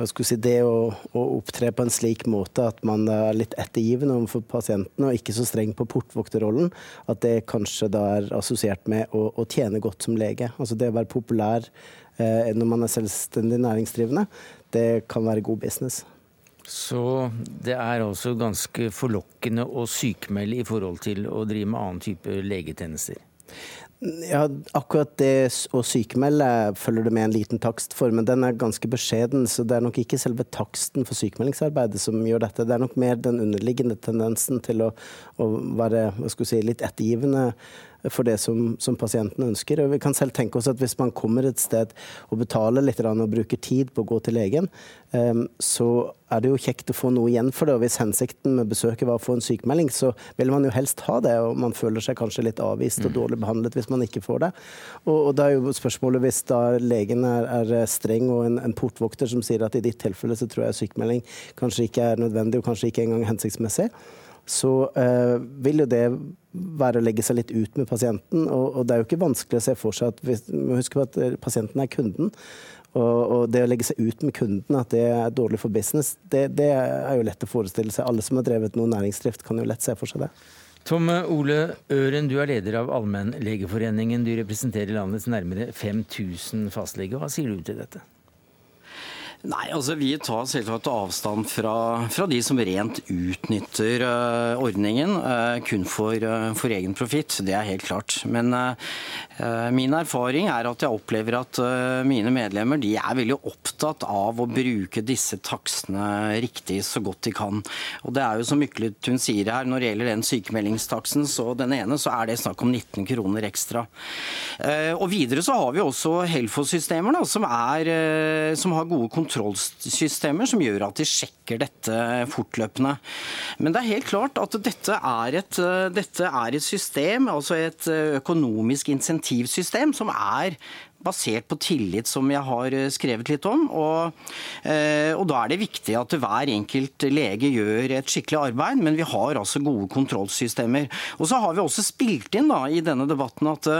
si, det å, å, opptre på en slik måte at man er litt ettergivende overfor pasientene og ikke så streng på portvokterrollen, at det kanskje da er assosiert med å, å tjene godt som lege. Altså det å være populær eh, når man er selvstendig næringsdrivende, det kan være god business. Så det er altså ganske forlokkende å sykmelde i forhold til å drive med annen type legetjenester? Ja, akkurat det å sykemelde følger det med en liten takst for, men den er ganske beskjeden. Så det er nok ikke selve taksten for sykemeldingsarbeidet som gjør dette. Det er nok mer den underliggende tendensen til å, å være si, litt ettergivende for det som, som, pasienten ønsker. Og vi kan selv tenke oss at Hvis man kommer et sted og betaler litt og bruker tid på å gå til legen, um, så er det jo kjekt å få noe igjen for det. og Hvis hensikten med besøket var å få en sykemelding, så vil man jo helst ha det. og Man føler seg kanskje litt avvist og mm. dårlig behandlet hvis man ikke får det. Og, og da er jo spørsmålet hvis da legen er, er streng og en, en, portvokter som sier at i ditt tilfelle så tror jeg sykemelding kanskje ikke er nødvendig og kanskje ikke engang hensiktsmessig så uh, vil jo det være å legge seg litt ut med pasienten. Og, og, det er jo ikke vanskelig å se for seg at vi må huske på at eh, pasienten er kunden. Og, og, det å legge seg ut med kunden, at det er dårlig for business, det, det, er jo lett å forestille seg. Alle som har drevet noe næringsdrift, kan jo lett se for seg det. Tom Ole Øren, du er leder av Allmennlegeforeningen. Du representerer landets nærmere 5000 fastleger. Hva sier du til dette? Nei, altså Vi tar selvsagt avstand fra, fra de som rent utnytter uh, ordningen uh, kun for, uh, for egen profitt. Det er helt klart. Men min erfaring er at jeg opplever at mine medlemmer de er veldig opptatt av å bruke disse takstene riktig så godt de kan. Og det er jo som Mykletun sier her, når det gjelder den sykemeldingstaksten, så den ene, så er det snakk om 19 kroner ekstra. og videre så har vi også Helfo-systemer som, som har gode kontroller kontrollsystemer som gjør at de sjekker dette fortløpende. Men det er helt klart at dette er et, dette er et system, altså et økonomisk insentivsystem, som er basert på tillit, som jeg har skrevet litt om. Og, eh, og, da er det viktig at hver enkelt lege gjør et skikkelig arbeid, men vi har altså gode kontrollsystemer. Og så har vi også spilt inn da, i denne debatten at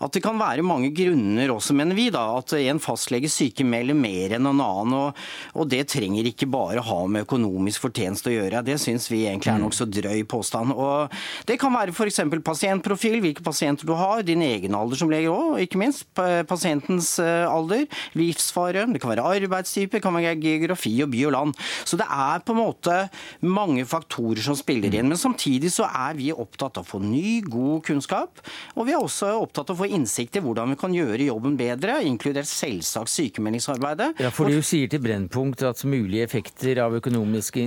at det kan være mange grunner også, mener vi, da, at en fastlege sykemelder mer enn en annen. Og, og, det trenger ikke bare ha med økonomisk fortjeneste å gjøre. Det syns vi egentlig er nokså drøy påstand. Og det kan være f.eks. pasientprofil, hvilke pasienter du har, din egen alder som lege òg, ikke minst. Pasientens eh, alder, livsfare, det kan være arbeidstype, det kan være geografi og by og land. Så det er på en måte mange faktorer som spiller inn. Men samtidig så er vi opptatt av å få ny, god kunnskap, og vi er også opptatt av å få innsikt i hvordan vi kan gjøre jobben bedre, inkludert selvsagt sykemeldingsarbeidet. Ja, for Du sier til Brennpunkt at mulige effekter av økonomiske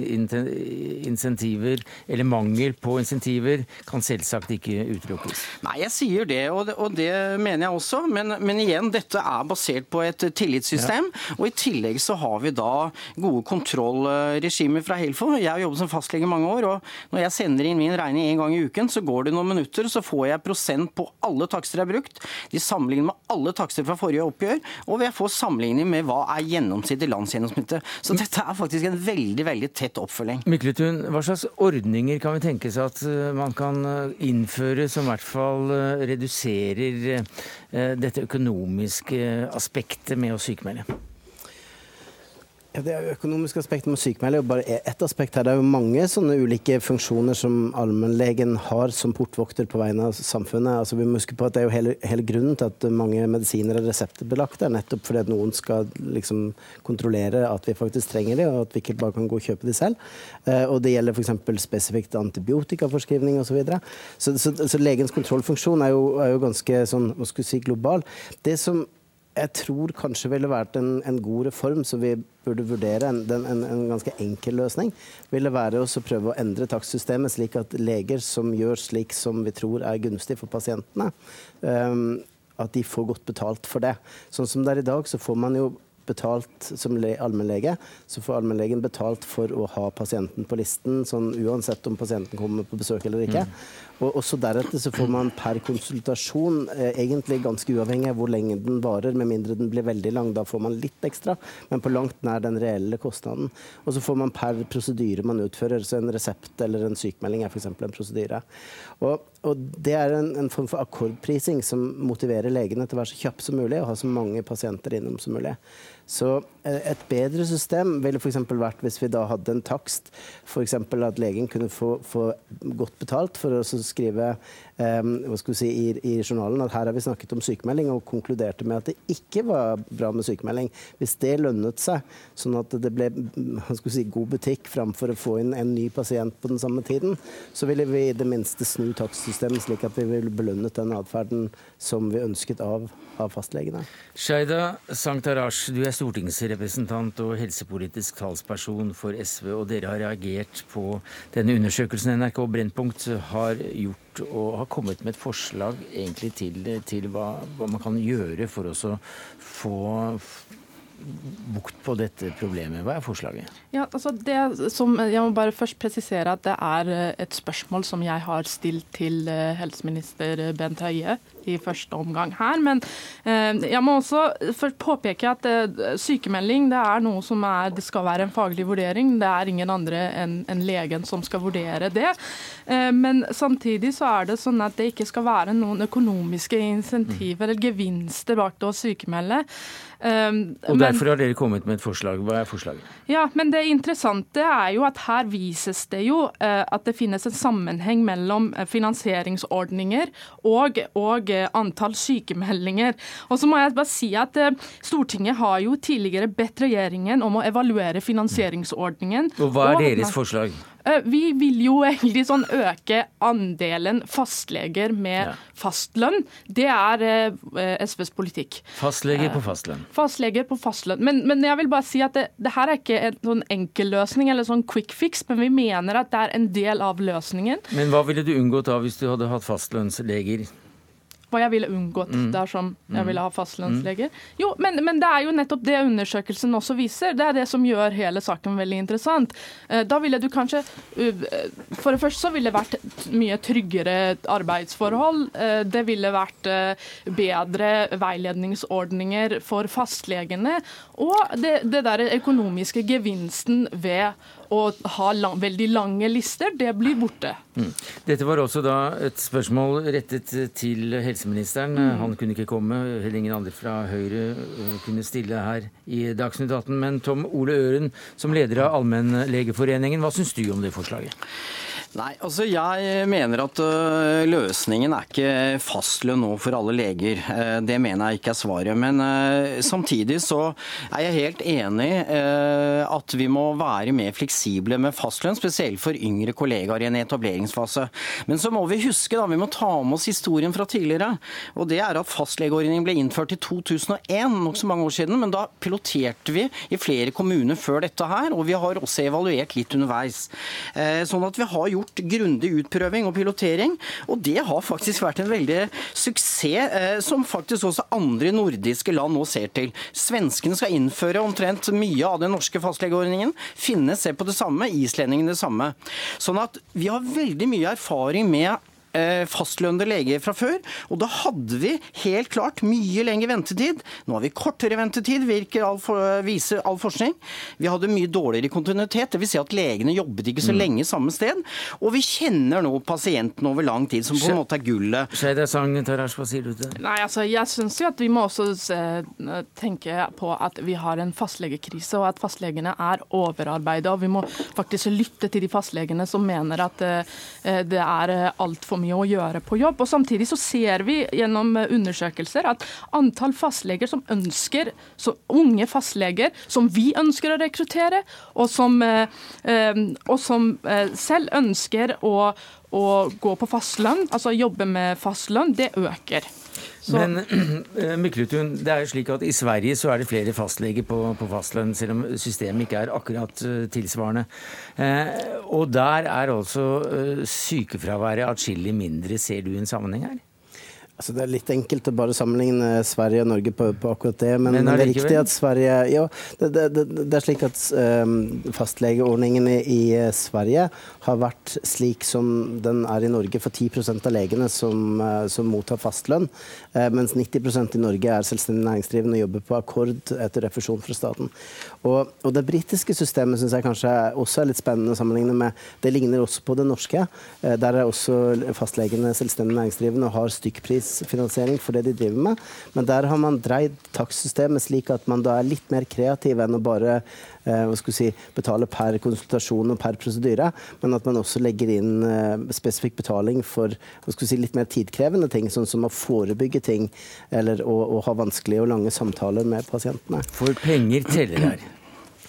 insentiver, eller mangel på insentiver, kan selvsagt ikke utelukkes. Nei, jeg sier det, og det, og det mener jeg også. Men, men, igjen, dette er basert på et tillitssystem. Ja. Og i tillegg så har vi da gode kontrollregimer fra Helfo. Jeg har jobbet som fastlege i mange år, og når jeg sender inn min regning en gang i uken, så går det noen minutter, så får jeg prosent på alle takster jeg har brukt brukt. De sammenligner med alle takster fra forrige oppgjør, og vi får sammenligning med hva er gjennomsnittet landsgjennomsnittet. Så dette er faktisk en veldig veldig tett oppfølging. Mykletun, hva slags ordninger kan vi tenke seg at eh, man kan eh, innføre som i hvert fall eh, reduserer dette økonomiske aspektet med å sykmelde? Ja, det økonomiske aspektet med sykmelding er jo bare ett aspekt her. Det er jo mange sånne ulike funksjoner som allmennlegen har som portvokter på vegne av samfunnet. Altså, vi må huske på at det er jo hele, hele grunnen til at mange medisiner er reseptbelagte, nettopp fordi at noen skal liksom kontrollere at vi faktisk trenger de, og at vi ikke bare kan gå og kjøpe de selv. Eh, og det gjelder f.eks. spesifikt antibiotikaforskrivning osv. Så, videre. så, så, så legens kontrollfunksjon er jo, er jo ganske sånn, hva skal si, global. Det som jeg tror kanskje ville vært en, en, god reform som vi burde vurdere, en, en, en ganske enkel løsning, ville være å prøve å endre takstsystemet slik at leger som gjør slik som vi tror er gunstig for pasientene, um, at de får godt betalt for det. Sånn som det er i dag, så får man jo betalt som allmennlege, så får allmennlegen betalt for å ha pasienten på listen, sånn uansett om pasienten kommer på besøk eller ikke. Mm. Og også deretter så får man per konsultasjon, eh, egentlig ganske uavhengig av hvor lenge den varer, med mindre den blir veldig lang. Da får man litt ekstra, men på langt nær den reelle kostnaden. Og så får man per prosedyre man utfører, så en resept eller en sykemelding er f.eks. en prosedyre. Og, og, det er en, en, form for akkordprising som motiverer legene til å være så kjapp som mulig og ha så mange pasienter innom som mulig. Så eh, et bedre system ville f.eks. vært hvis vi da hadde en takst, f.eks. at legen kunne få, få, godt betalt for å skrive hva skal vi si, i, i, journalen at her har vi snakket om sykemelding og konkluderte med at det ikke var bra med sykemelding. Hvis det lønnet seg, sånn at det ble si, god butikk framfor å få inn en ny pasient på den samme tiden, så ville vi i det minste snu takstsystemet slik at vi ville belønnet den atferden som vi ønsket av av fastlegene. Shaida Sangtarash, du er stortingsrepresentant og helsepolitisk talsperson for SV, og dere har reagert på denne undersøkelsen NRK Brennpunkt har gjort, og har kommet med et forslag egentlig til, til hva, hva, man kan gjøre for å få bukt på dette problemet. Hva er forslaget? Ja, altså det som, jeg må bare først presisere at det er eh, et spørsmål som jeg har stilt til eh, helseminister Bent Høie i første omgang her. Men eh, jeg må også først påpeke at sykemelding det er noe som er, det skal være en faglig vurdering. Det er ingen andre enn en legen som skal vurdere det. Men samtidig så er det sånn at det ikke skal være noen økonomiske insentiver eller gevinster bak det å sykemelde. Um, og Derfor men, har dere kommet med et forslag. Hva er forslaget? Ja, men Det interessante er jo at her vises det jo uh, at det finnes en sammenheng mellom finansieringsordninger og, og antall sykemeldinger. Og så må jeg bare si at Stortinget har jo tidligere bedt regjeringen om å evaluere finansieringsordningen. Og Hva er og, deres forslag? Eh, vi vil jo egentlig sånn øke andelen fastleger med ja. fastlønn. Det er eh, SVs politikk. Fastleger på fastlønn. Eh, fastleger på fastlønn. Men, men, jeg vil bare si at det, det her er ikke en sånn enkel løsning eller sånn quick fix, men vi mener at det er en del av løsningen. Men hva ville du unngått da hvis du hadde hatt fastlønnsleger? Hva jeg ville unngått mm. dersom jeg mm. ville ha fastlønnsleger. Jo, men, men, det er jo nettopp det undersøkelsen også viser. Det er det som gjør hele saken veldig interessant. Eh, da ville du kanskje eh, For det første så ville det vært mye tryggere arbeidsforhold. Eh, det ville vært bedre veiledningsordninger for fastlegene. Og det, det der økonomiske gevinsten ved å ha lang, veldig lange lister, det blir borte. Mm. Dette var også da et spørsmål rettet til helseministeren. Mm. Han kunne ikke komme, heller ingen andre fra Høyre øh, kunne stille her i Dagsnytt 18. Men Tom Ole Øren, som leder av Allmennlegeforeningen, hva syns du om det forslaget? Nei, altså Jeg mener at uh, løsningen er ikke fastlønn nå for alle leger. Uh, det mener jeg ikke er svaret. Men uh, samtidig så er jeg helt enig at vi må være mer fleksible med fastlønn, spesielt for yngre kollegaer i en etableringsfase. Men så må vi huske, da, vi må ta med oss historien fra tidligere. Og det er at fastlegeordningen ble innført i 2001, nokså mange år siden. Men da piloterte vi i flere kommuner før dette her, og vi har også evaluert litt underveis. Sånn at vi har gjort gjort grundig utprøving og pilotering, og det har faktisk vært en veldig suksess eh, som faktisk også andre nordiske land nå ser til. Svenskene skal innføre omtrent mye av den norske fastlegeordningen. Finne ser på det samme, islendingene det samme. Sånn at vi har veldig mye erfaring med fastlønnede leger fra før. Og da hadde vi helt klart mye lengre ventetid. Nå har vi kortere ventetid, virker all for, viser all forskning. Vi hadde mye dårligere kontinuitet, dvs. Si at legene jobbet ikke så mm. lenge samme sted. Og vi kjenner nå pasienten over lang tid, som på en måte er gullet. Sang, Tarash, hva sier du til det? Nei, altså, Jeg syns jo at vi må også eh, tenke på at vi har en fastlegekrise, og at fastlegene er overarbeida. Og vi må faktisk lytte til de fastlegene som mener at eh, det er altfor mye å gjøre på jobb. Og Samtidig så ser vi gjennom undersøkelser at antall fastleger som ønsker, så unge fastleger som vi ønsker å rekruttere, og som, eh, eh, og som eh, selv ønsker å, å gå på fastlønn, altså jobbe med fastlønn, det øker. Så. Men [clears throat] Myklutun, Mykletun, det er jo slik at i Sverige så er det flere fastleger på, på fastlønn, selv om systemet ikke er akkurat uh, tilsvarende. Eh, og der er altså uh, sykefraværet atskillig mindre. Ser du en sammenheng her? Altså det er litt enkelt å bare sammenligne Sverige og Norge på, på akkurat det. Men, men, det er riktig at Sverige Ja, det, det, det, er slik at um, fastlegeordningen i, i, Sverige har vært slik som den er i Norge for 10% av legene som, uh, som mottar fastlønn. Uh, mens 90% i Norge er selvstendig næringsdrivende og jobber på akkord etter refusjon fra staten. Og, og det britiske systemet syns jeg kanskje også er litt spennende å sammenligne med. Det ligner også på det norske. Der er også fastlegene selvstendig næringsdrivende og har stykkpris basisfinansiering for det de driver med. Men der har man dreid takstsystemet slik at man da er litt mer kreativ enn å bare eh, si, betale per konsultasjon og per prosedyre, men at man også legger inn eh, spesifikk betaling for si, litt mer tidkrevende ting, sånn som å forebygge ting eller å, å ha vanskelige og lange samtaler med pasientene. For penger teller her.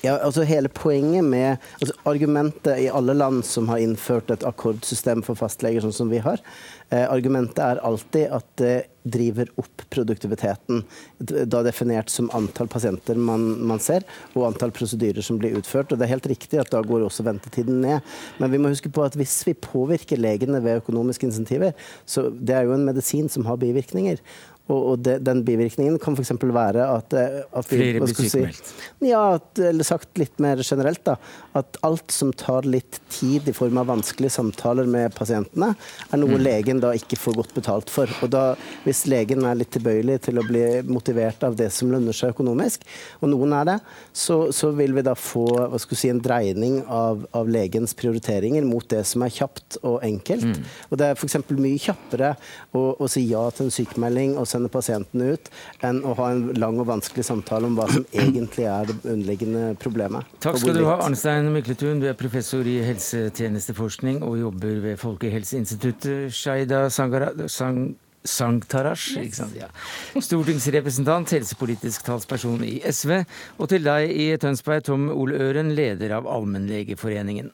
Ja, altså hele poenget med altså Argumentet i alle land som har innført et akkordsystem for fastleger, sånn som vi har, eh, argumentet er alltid at det driver opp produktiviteten. Da definert som antall pasienter man, man, ser, og antall prosedyrer som blir utført. Og det er helt riktig at da går også ventetiden ned. Men vi må huske på at hvis vi påvirker legene ved økonomiske insentiver, så det er jo en medisin som har bivirkninger. Og, det, den bivirkningen kan f.eks. være at, eh, at vi, Flere blir sykemeldt? Si, ja, at, eller sagt litt mer generelt, da. At alt som tar litt tid i form av vanskelige samtaler med pasientene, er noe mm. legen da ikke får godt betalt for. Og da, hvis legen er litt tilbøyelig til å bli motivert av det som lønner seg økonomisk, og noen er det, så, så vil vi da få hva skal si, en dreining av, av, legens prioriteringer mot det som er kjapt og enkelt. Mm. Og det er f.eks. mye kjappere å, å si ja til en sykemelding. og sende pasientene ut, enn å ha en lang og vanskelig samtale om hva som [clears throat] egentlig er det underliggende problemet. Takk skal du ha, Arnstein Mykletun. Du er professor i helsetjenesteforskning og jobber ved Folkehelseinstituttet. Shaida Sangara, Sang Sangtarash, yes. ja. stortingsrepresentant, helsepolitisk talsperson i SV. Og til deg i Tønsberg, Tom Ole Øren, leder av Allmennlegeforeningen.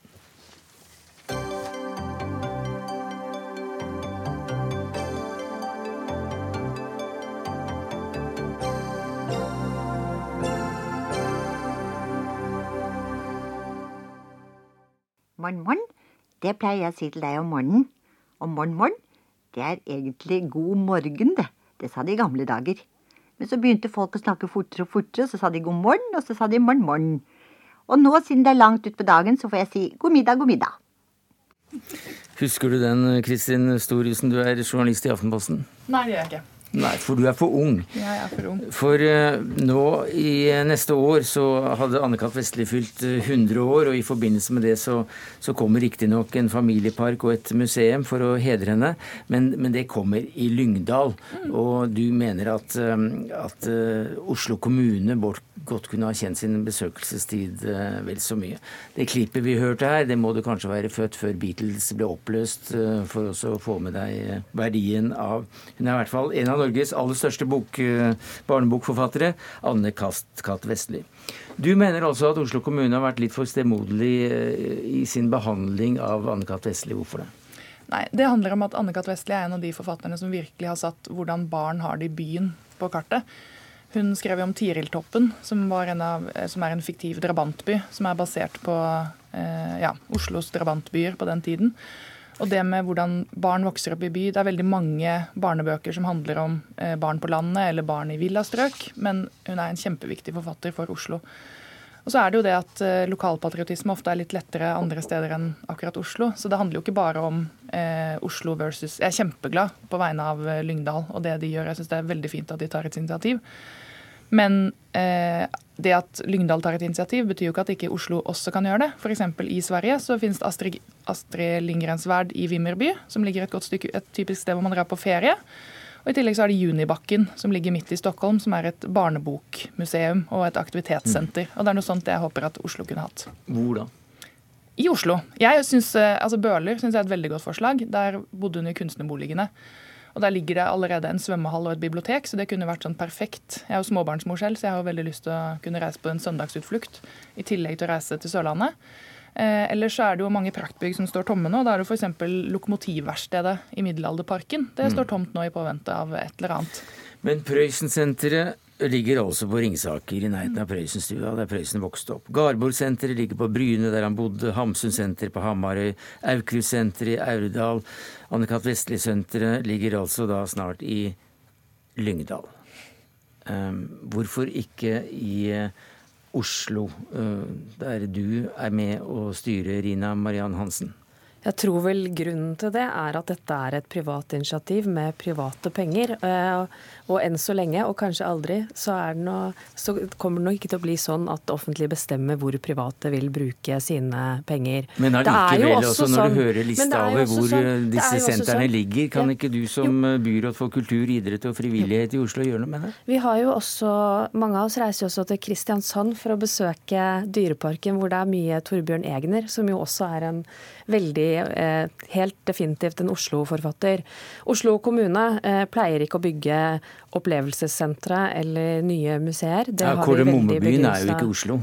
Morn, morn. Det pleier jeg å si til deg om morgenen. Og morn, morn, det er egentlig god morgen, det. Det sa de i gamle dager. Men så begynte folk å snakke fortere og fortere, og så sa de god morgen, og så sa de morn, morn. Og nå, siden det er langt utpå dagen, så får jeg si god middag, god middag. Husker du den, Kristin Storhusen, du er journalist i Aftenposten? Nei, det gjør jeg ikke. Nei, for du er for ung. Ja, jeg er for ung. For uh, nå i uh, neste år så hadde Anne-Kat. Vestli fylt uh, 100 år, og i forbindelse med det så, så kommer riktignok en familiepark og et museum for å hedre henne, men, men det kommer i Lyngdal. Mm. Og du mener at, at Oslo kommune godt kunne ha kjent sin besøkelsestid vel så mye. Det klippet vi hørte her, det må du kanskje være født før Beatles ble oppløst for å få med deg verdien av Hun er i hvert fall en av Norges aller største bok, eh, barnebokforfattere, Anne Kast Katt Vestli. Du mener altså at Oslo kommune har vært litt for stemoderlig eh, i sin behandling av Anne Katt Vestli. Hvorfor det? Nei, Det handler om at Anne Katt Vestli er en av de forfatterne som virkelig har satt hvordan barn har det i byen på kartet. Hun skrev om Tiriltoppen, som, av, eh, som er en fiktiv drabantby. Som er basert på eh, ja, Oslos drabantbyer på den tiden. Og det med hvordan barn vokser opp i by. Det er veldig mange barnebøker som handler om eh, barn på landet eller barn i villastrøk, men hun er en kjempeviktig forfatter for Oslo. Og så er det jo det at eh, lokalpatriotisme ofte er litt lettere andre steder enn akkurat Oslo. Så det handler jo ikke bare om eh, Oslo versus Jeg er kjempeglad på vegne av eh, Lyngdal og det de gjør. Jeg syns det er veldig fint at de tar et initiativ. Men eh, det at Lyngdal tar et initiativ, betyr jo ikke at ikke Oslo også kan gjøre det. F.eks. i Sverige så finnes det Astrid, Astrid Lindgrens Verd i Vimmerby, som ligger et godt stykke, et typisk sted hvor man drar på ferie. Og I tillegg så er det Junibakken, som ligger midt i Stockholm, som er et barnebokmuseum og et aktivitetssenter. Og Det er noe sånt jeg håper at Oslo kunne hatt. Hvor da? I Oslo. Jeg synes, eh, altså Bøhler syns jeg er et veldig godt forslag. Der bodde hun i kunstnerboligene. Og Der ligger det allerede en svømmehall og et bibliotek, så det kunne vært sånn perfekt. Jeg er jo småbarnsmor selv, så jeg har veldig lyst til å kunne reise på en søndagsutflukt i tillegg til å reise til Sørlandet. Eh, ellers så er det jo mange praktbygg som står tomme nå. Da er det f.eks. Lokomotivverkstedet i Middelalderparken. Det står mm. tomt nå i påvente av et eller annet. Men Prøysensenteret ligger altså på Ringsaker, i nærheten av Prøysenstua, der Prøysen vokste opp. Garborgsenteret ligger på Bryne, der han bodde. Hamsunsenteret på Hamarøy. Aukrustsenteret i Aurdal. Anne-Kat. Vestli-senteret ligger altså da snart i Lyngdal. Um, hvorfor ikke i uh, Oslo, uh, der du er med å styre, Rina Mariann Hansen? Jeg tror vel grunnen til det er at dette er et privat initiativ med private penger. Eh, og enn så lenge, og kanskje aldri, så, noe, så, kommer det nok ikke til å bli sånn at det offentlige bestemmer hvor private vil bruke sine penger. Men allikevel, også, også når sånn, du hører lista over hvor sånn, disse sentrene sånn, ligger, kan ikke du som jo. byråd for kultur, idrett og frivillighet i Oslo gjøre noe med det? Vi har jo også, Mange av oss reiser jo også til Kristiansand for å besøke Dyreparken, hvor det er mye Torbjørn Egner, som jo også er en veldig eh, Helt definitivt en Oslo-forfatter. Oslo kommune eh, pleier ikke å bygge opplevelsessentre eller nye museer. Det ja, Kåre Mommebyen er jo ikke Oslo.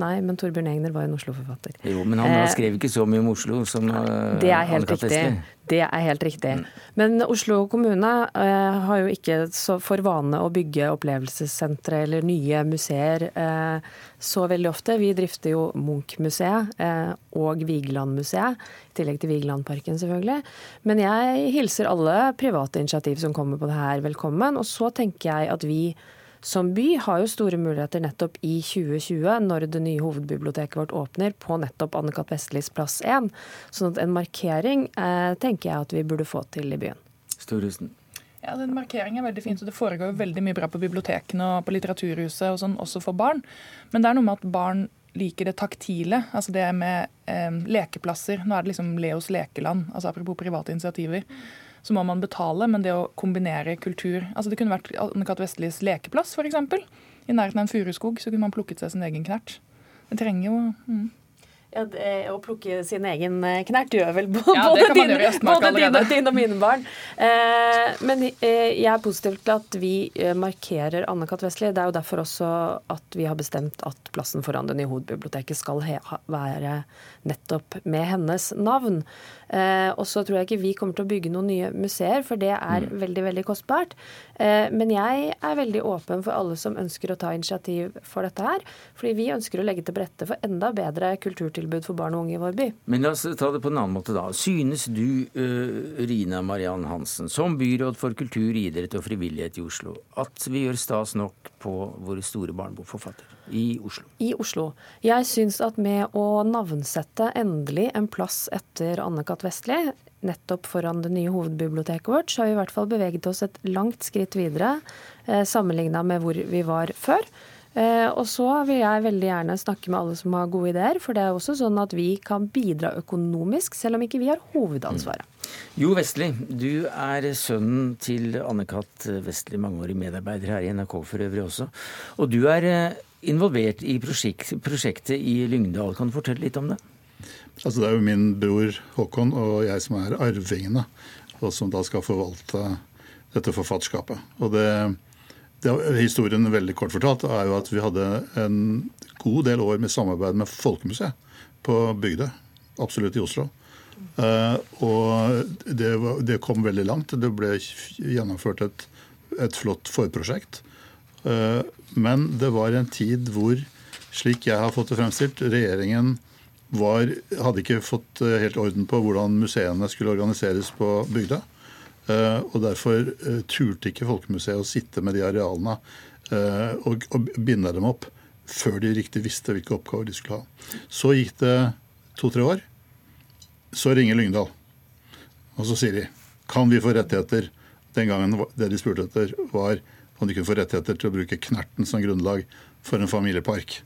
Nei, men Torbjørn Egner var en Oslo-forfatter. Jo, men han eh, skrev ikke så mye om Oslo som uh, Det er helt riktig. Det er helt riktig. Men Oslo kommune uh, har jo ikke så for vane å bygge opplevelsessentre eller nye museer så veldig ofte. Vi drifter jo Munch-museet og Vigeland-museet, i tillegg til Vigelandparken selvfølgelig. Men jeg hilser alle private initiativ som kommer på det her velkommen. Og så tenker jeg at vi som by har jo store muligheter nettopp i 2020, når det nye hovedbiblioteket vårt åpner, på nettopp Anne-Kat. Vestlis plass 1. Sånn at en markering eh, tenker jeg at vi burde få til i byen. Storhusen. Ja, den Markering er veldig fint, og det foregår jo veldig mye bra på bibliotekene og på Litteraturhuset, og sånn, også for barn. Men det er noe med at barn liker det taktile, altså det med eh, lekeplasser. Nå er det liksom Leos lekeland, altså apropos private initiativer så må man betale, men det å kombinere kultur altså Det kunne vært Anne-Kat. Vestlis lekeplass, f.eks. I nærheten av en furuskog så kunne man plukket seg sin egen knert. Det trenger jo mm. Ja, det, Å plukke sin egen eh, knert gjør vel både, ja, dine, både dine, dine, og mine barn. Eh, men eh, jeg er positiv til at vi eh, markerer Anne-Kat. Vestli. Det er jo derfor også at vi har bestemt at plassen foran det nye hovedbiblioteket skal være nettopp med hennes navn. Eh, og så tror jeg ikke vi kommer til å bygge noen nye museer, for det er mm. veldig veldig kostbart. Eh, men jeg er veldig åpen for alle som ønsker å ta initiativ for dette her. Fordi vi ønsker å legge til rette for enda bedre kulturtilbud for barn og unge i vår by. Men la oss ta det på en annen måte, da. Synes du, uh, Rina Mariann Hansen, som byråd for kultur, idrett og frivillighet i Oslo, at vi gjør stas nok på våre store barnebokforfattere? i Oslo? I Oslo. Jeg syns at med å navnsette endelig en plass etter Anne-Kat. Vestli, nettopp foran det nye hovedbiblioteket vårt, så har vi i hvert fall beveget oss et langt skritt videre eh, sammenligna med hvor vi var før. Eh, og så vil jeg veldig gjerne snakke med alle som har gode ideer, for det er også sånn at vi kan bidra økonomisk, selv om ikke vi har hovedansvaret. Mm. Jo Vestli, du er sønnen til Anne-Kat. Vestli, mangeårig medarbeider her i NRK for øvrig også. Og du er eh, involvert i prosjekt, prosjektet i Lyngdal. Kan du fortelle litt om det? Altså, det er jo min bror Håkon og jeg som er arvingene, og som da skal forvalte dette forfatterskapet. Og det, det, Historien veldig kort fortalt er jo at vi hadde en god del år med samarbeid med Folkemuseet på Bygdøy, absolutt i Oslo. Uh, og det, det, kom veldig langt. Det ble gjennomført et, et flott forprosjekt. Uh, men det var en tid hvor, slik jeg har fått det fremstilt, regjeringen var, hadde ikke fått eh, helt orden på hvordan museene skulle organiseres på bygda. Eh, og derfor eh, turte ikke Folkemuseet å sitte med de arealene og, og binde dem opp før de riktig visste hvilke oppgaver de skulle ha. Så gikk det to-tre år. Så ringer Lyngdal, og så sier de kan vi få rettigheter. Den gangen det de spurte etter, var om de kunne få rettigheter til å bruke Knerten som grunnlag for en familiepark.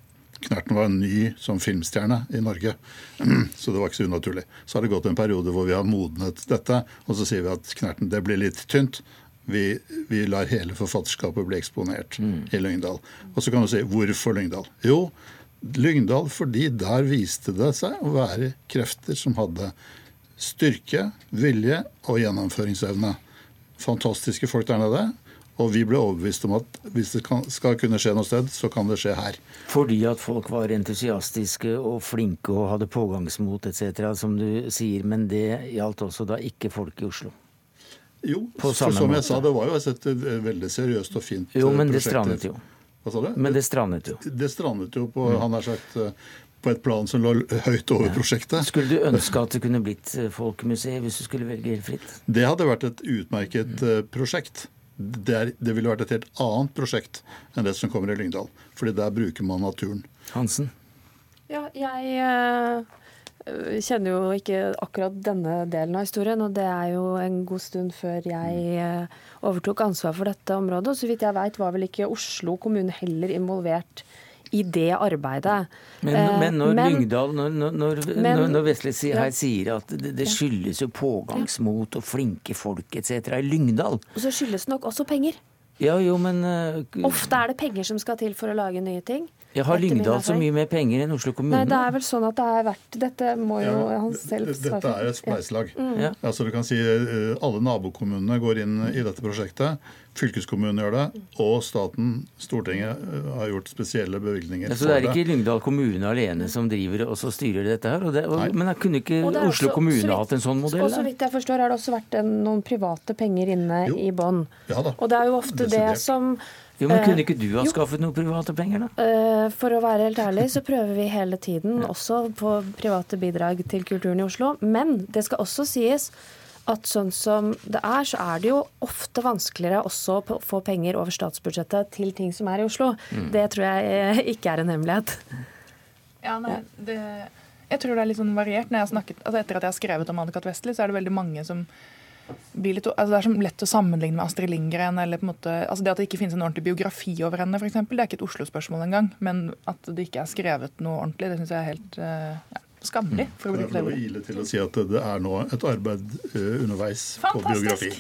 Knerten var ny som filmstjerne i Norge, [clears throat] så det var ikke så unaturlig. Så har det gått en periode hvor vi har modnet dette, og så sier vi at Knerten det blir litt tynt. Vi, vi lar hele forfatterskapet bli eksponert mm. i Lyngdal. Og så kan du si hvorfor Lyngdal? Jo, Lyngdal fordi der viste det seg å være krefter som hadde styrke, vilje og gjennomføringsevne. Fantastiske folk der nede. Og vi ble overbevist om at hvis det kan, skal kunne skje noe sted, så kan det skje her. Fordi at folk var entusiastiske og flinke og hadde pågangsmot etc., som du sier. Men det gjaldt også da ikke folk i Oslo? Jo, for som måte. jeg sa, det var jo et veldig seriøst og fint prosjekt. Jo, men det strandet jo. Hva sa du? Men det strandet jo. Det strandet jo på, mm. han har sagt, på et plan som lå høyt over ja. prosjektet. Skulle du [laughs] ønske at det kunne blitt eh, folkemuseet hvis du skulle velge helt fritt? Det hadde vært et utmerket mm. prosjekt det, er, det, ville vært et helt annet prosjekt enn det som kommer i Lyngdal. fordi der bruker man naturen. Hansen? Ja, jeg, eh, kjenner jo ikke akkurat denne delen av historien, og det er jo en god stund før jeg eh, overtok ansvar for dette området. Og så vidt jeg veit var vel ikke Oslo kommune heller involvert i det arbeidet. Men, men når men, Lyngdal, når, når, men, når Vesle her sier at det, det skyldes jo pågangsmot og flinke folk etc. i Lyngdal Og så skyldes det nok også penger. Ja, jo, men uh, Ofte er det penger som skal til for å lage nye ting. Jeg har Lyngdal så mye mer penger enn Oslo kommune? Nei, det er vel sånn at det er verdt Dette må jo ja, han selv svare Dette er et spleiselag. Ja. Mm. Altså, du kan si eh, Alle nabokommunene går inn i dette prosjektet. Fylkeskommunen gjør det, og staten, Stortinget, eh, har gjort spesielle bevilgninger. Ja, så det er ikke Lyngdal kommune alene som driver og så styrer dette her? Og det, og, men kunne ikke Oslo også, kommune vidt, hatt en sånn modell? Og så vidt jeg forstår, har det også vært en, noen private penger inne jo. i bånn. Ja, og det er jo ofte Desidert. det som jo, men Kunne ikke du ha skaffet noen private penger, da? Eh, for å være helt ærlig så prøver vi hele tiden også på private bidrag til kulturen i Oslo. Men det skal også sies at sånn som det er, så er det jo ofte vanskeligere også å få penger over statsbudsjettet til ting som er i Oslo. Mm. Det tror jeg eh, ikke er en hemmelighet. Ja, nei, det, jeg tror det er litt sånn variert. Når jeg har snakket, altså etter at jeg har skrevet om Anne-Kat. Vestli, så er det veldig mange som blir litt, altså Det er så lett å sammenligne med Astrid Lindgren. eller på en måte, altså Det at det ikke finnes en ordentlig biografi over henne, for eksempel, det er ikke et Oslo-spørsmål engang. Men at det ikke er skrevet noe ordentlig, det syns jeg er helt uh, ja, skammelig. for å bruke det ordet. ile til å si at det er nå et arbeid uh, underveis Fantastisk. på biografi.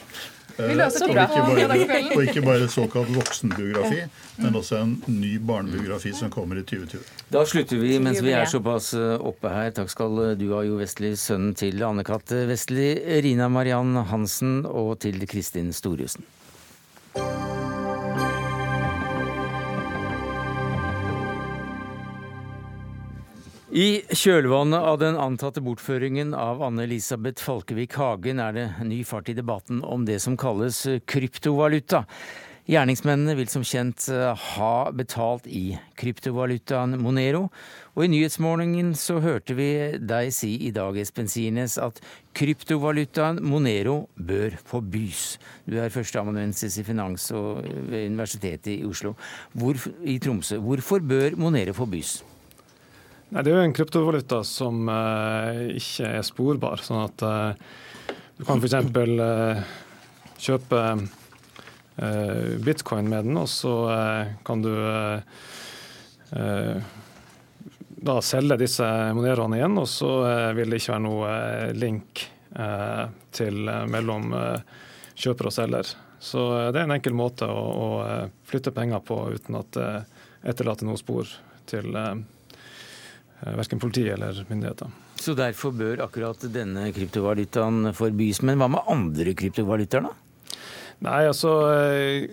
Vi løser og, ikke bare, og ikke bare såkalt voksenbiografi, men også en ny barnebiografi som kommer i 2020. Da slutter vi mens vi er såpass eh, oppe her. Takk skal du ha, Jo Vestli, sønnen til Anne-Kat. Vestli, Rina Mariann Hansen og til Kristin Storjussen. I kjølvannet av den antatte bortføringen av Anne-Elisabeth Falkevik Hagen er det ny fart i debatten om det som kalles kryptovaluta. Gjerningsmennene vil som kjent eh, ha betalt i kryptovalutaen Monero. Og i Nyhetsmorgen så hørte vi deg si i dag, Espen Siernes, at kryptovalutaen Monero bør forbys. Du er førsteamanuensis i finans ved Universitetet i Oslo, Hvor, i Tromsø. Hvorfor bør Monero forbys? Nei, Det er jo en kryptovaluta som uh, ikke er sporbar. Sånn at uh, du kan f.eks. Uh, kjøpe uh, bitcoin med den, og så kan du da selge disse moneroene igjen, og så vil det ikke være noe link til mellom kjøper og selger. Så det er en enkel måte å, flytte penger på uten at det etterlater noe spor til Eh, verken politi eller myndigheter. Så derfor bør akkurat denne kryptovalutaen forbys. Men hva med andre kryptovalutaer, da? Nei, altså eh,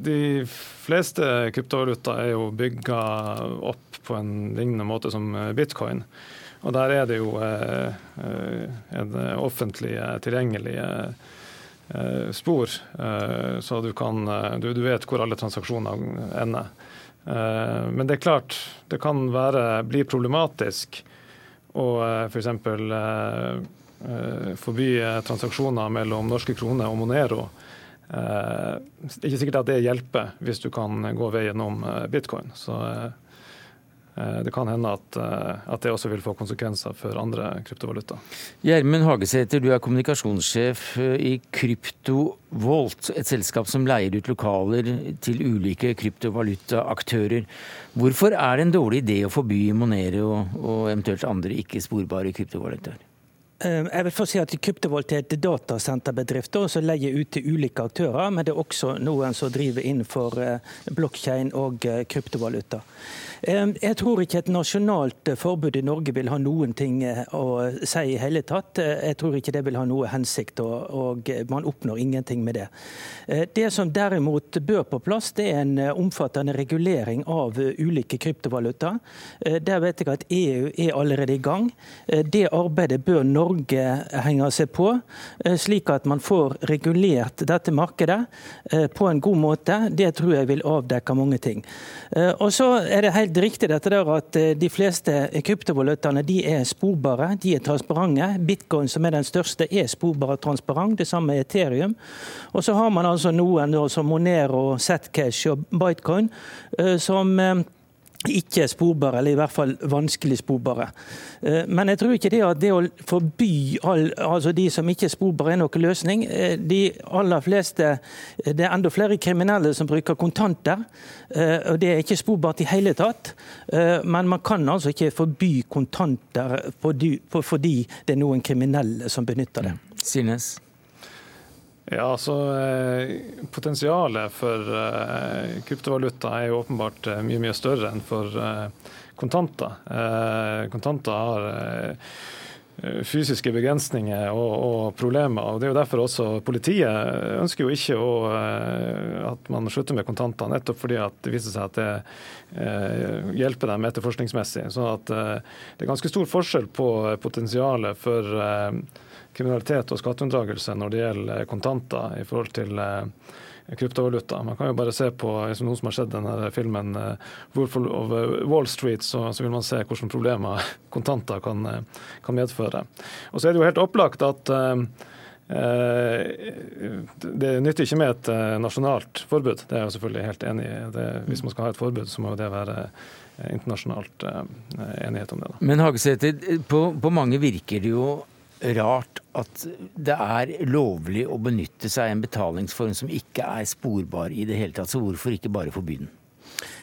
De fleste kryptovalutaer er jo bygga opp på en lignende måte som eh, bitcoin. Og der er det jo en offentlig tilgjengelig spor, så du, kan, du, du vet hvor alle transaksjoner ender. Eh, men det er klart, det kan være, bli problematisk å f.eks. For forby transaksjoner mellom norske kroner og Monero. Det er ikke sikkert at det hjelper hvis du kan gå veien om bitcoin. Så Eh, det kan hende at, eh, at, det også vil få konsekvenser for andre kryptovaluta. Gjermund Hagesæter, du er kommunikasjonssjef eh, i Kryptovolt, et selskap som leier ut lokaler til ulike kryptovalutaaktører. Hvorfor er det en dårlig idé å forby Monero og eventuelt andre ikke-sporbare kryptovalutaer? Jeg vil få si at Kryptovolt er et datasenterbedrift som leier ut til ulike aktører, men det er også noen som driver innenfor blokkjein og kryptovaluta. Jeg tror ikke et nasjonalt eh, forbud i Norge vil ha noen ting eh, å si i hele tatt. Eh, jeg tror ikke det vil ha noe hensikt, og man oppnår ingenting med det. Det som derimot bør på plass, det er en omfattende regulering av ulike kryptovaluta. Der vet jeg at EU er allerede i gang. Det arbeidet bør Norge henge seg på, slik at man får regulert dette markedet på en god måte. Det tror jeg vil avdekke mange ting. Og så er det helt helt riktig dette der at eh, de fleste kryptovalutaene de er sporbare, de er transparente. Bitcoin, som er den største, er sporbar og transparent. Det samme er Ethereum. Og så har man altså noen som Monero, Zcash og Bitcoin, eh, som eh, ikke sporbare, eller i hvert fall vanskelig sporbare. Eh, men jeg tror ikke det at det å forby all, altså de som ikke er sporbare, er noen løsning. Eh, de aller fleste, Det er enda flere kriminelle som bruker kontanter. Eh, og Det er ikke sporbart i hele tatt. Men man kan altså ikke forby kontanter fordi det er noen kriminelle som benytter det. Silnes? Ja, altså Potensialet for eh, kryptovaluta er jo åpenbart eh, mye mye større enn for eh, kontanter. Kontanter har fysiske begrensninger og, og, problemer. og Det er jo derfor også politiet ønsker jo ikke å, at man slutter med kontanter, nettopp fordi at det viser seg at det hjelper dem etterforskningsmessig. Så at det er ganske stor forskjell på potensialet for kriminalitet og skatteunndragelse når det gjelder kontanter i forhold til eh, kryptovaluta. Man kan jo bare se på liksom noen som har sett denne filmen uh, Wolf of Wall Street, så, så, vil man se hvilke problemer [laughs] kontanter kan, eh, kan, medføre. Og så er det jo helt opplagt at det nytter ikke med et nasjonalt forbud, det er jeg selvfølgelig helt enig i. Det, hvis man skal ha et forbud, så må det være internasjonalt enighet om det. Da. Men Hagesæter, på, på mange virker det jo rart at det er lovlig å benytte seg av en betalingsform som ikke er sporbar i det hele tatt. Så hvorfor ikke bare forby den?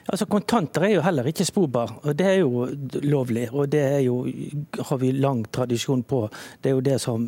Altså Kontanter er jo heller ikke sporbar, og det er jo lovlig. Og det er jo, har vi lang tradisjon på. Det er jo det som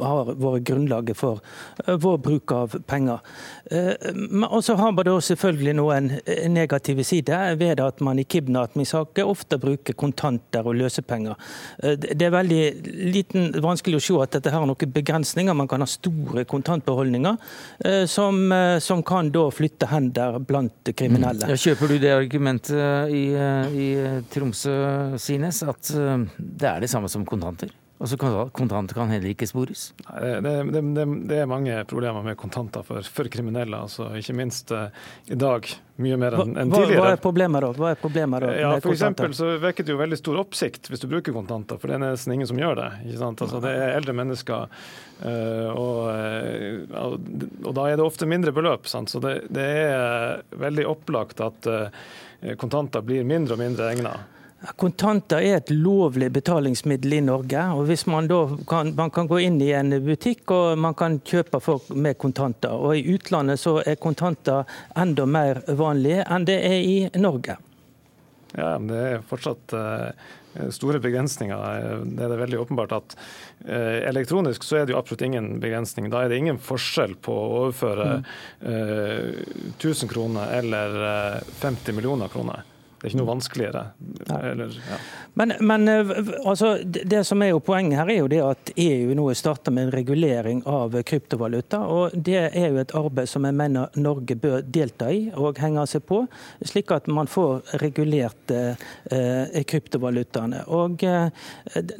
har vært grunnlaget for eh, vår bruk av penger. Eh, og så har man da selvfølgelig noen negative sider ved at man i kidnappingssaker ofte bruker kontanter og løsepenger. Eh, det er veldig liten, vanskelig å se at dette har noen begrensninger. Man kan ha store kontantbeholdninger som, som kan da flytte hender blant kriminelle. Mm. Ja, kjøper du det argumentet i, i Tromsø, Sines, at eh, det er det samme som kontanter? Altså Kontanter kan heller ikke spores? Nei, det, det, det, det, er mange problemer med kontanter for, for kriminelle. altså Ikke minst uh, i dag. Mye mer enn en tidligere. Hva er problemet da? Hva er problemet da ja, for eksempel så vekker det jo veldig stor oppsikt hvis du bruker kontanter, for det er nesten ingen som gjør det. Altså Det er eldre mennesker, uh, og, uh, og, da er det ofte mindre beløp. Sant? Så det, er veldig opplagt at kontanter blir mindre og mindre egnet. Kontanter er et lovlig betalingsmiddel i Norge. og hvis Man da kan, man kan gå inn i en butikk og man kan kjøpe folk med kontanter. og I utlandet så er kontanter enda mer vanlige enn det er i Norge. Ja, men Det er fortsatt uh, store begrensninger. Det er det veldig åpenbart at uh, Elektronisk så er det jo absolutt ingen begrensning. Da er det ingen forskjell på å overføre uh, 1000 kroner eller 50 millioner kroner. Det er ikke noe vanskeligere. Eller, ja. Men, men eh, altså, det som er jo poenget her er jo det at EU nå starter med en regulering av kryptovaluta. og Det er jo et arbeid som jeg mener Norge bør delta i og henge seg på, slik at man får regulert eh, kryptovalutaene. Og eh,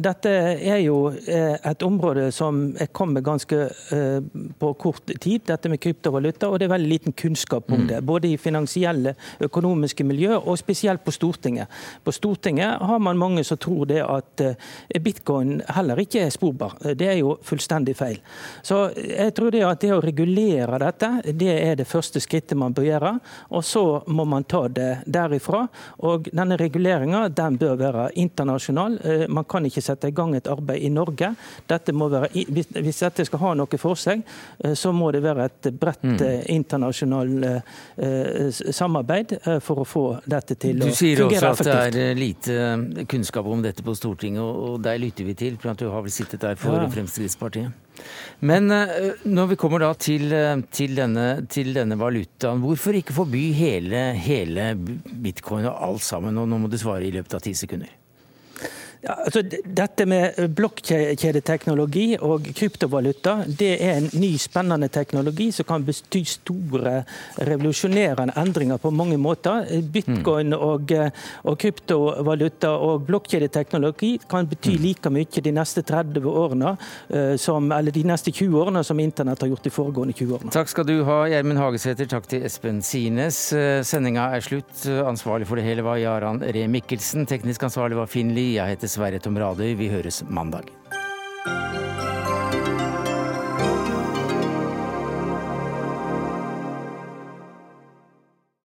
Dette er jo eh, et område som er kommet ganske eh, på kort tid, dette med kryptovaluta, og det er veldig liten kunnskap om mm. det. Både i finansielle, økonomiske miljø og spesielt spesielt på Stortinget. På Stortinget har man mange som tror det at eh, bitcoin heller ikke er sporbar. Det er jo fullstendig feil. Så jeg tror det at det å regulere dette, det er det første skrittet man bør gjøre. Og så må man ta det derifra. Og denne reguleringa den bør være internasjonal. Eh, man kan ikke sette i gang et arbeid i Norge. Dette være, hvis dette skal ha noe for seg, eh, så må det være et bredt mm. internasjonalt samarbeid for å få dette til du sier også at det er eh, lite eh, kunnskap om dette på Stortinget, og deg lytter vi til, for at du har vel sittet der for ja. Fremskrittspartiet. Men eh, når vi kommer da til, til, denne, til denne, valutaen, hvorfor ikke forby hele, hele bitcoin og alt sammen? Og nå må du svare i løpet av ti sekunder. Ja, altså, dette med blokkjedeteknologi og kryptovaluta det er en ny, spennende teknologi som kan bety store, revolusjonerende endringer på mange måter. Bitcoin og, og kryptovaluta og blokkjedeteknologi kan bety mm. like mye de neste 30 årene, eh, som, eller de neste 20 årene som internett har gjort de foregående 20 årene. Takk skal du ha, Gjermund Hagesæter. Takk til Espen Sines. Eh, sendinga er slutt. Ansvarlig for det hele var Jaran Ree Mikkelsen. Teknisk ansvarlig var Finn Lie. Jeg heter Sverre Tom. Vi høres mandag.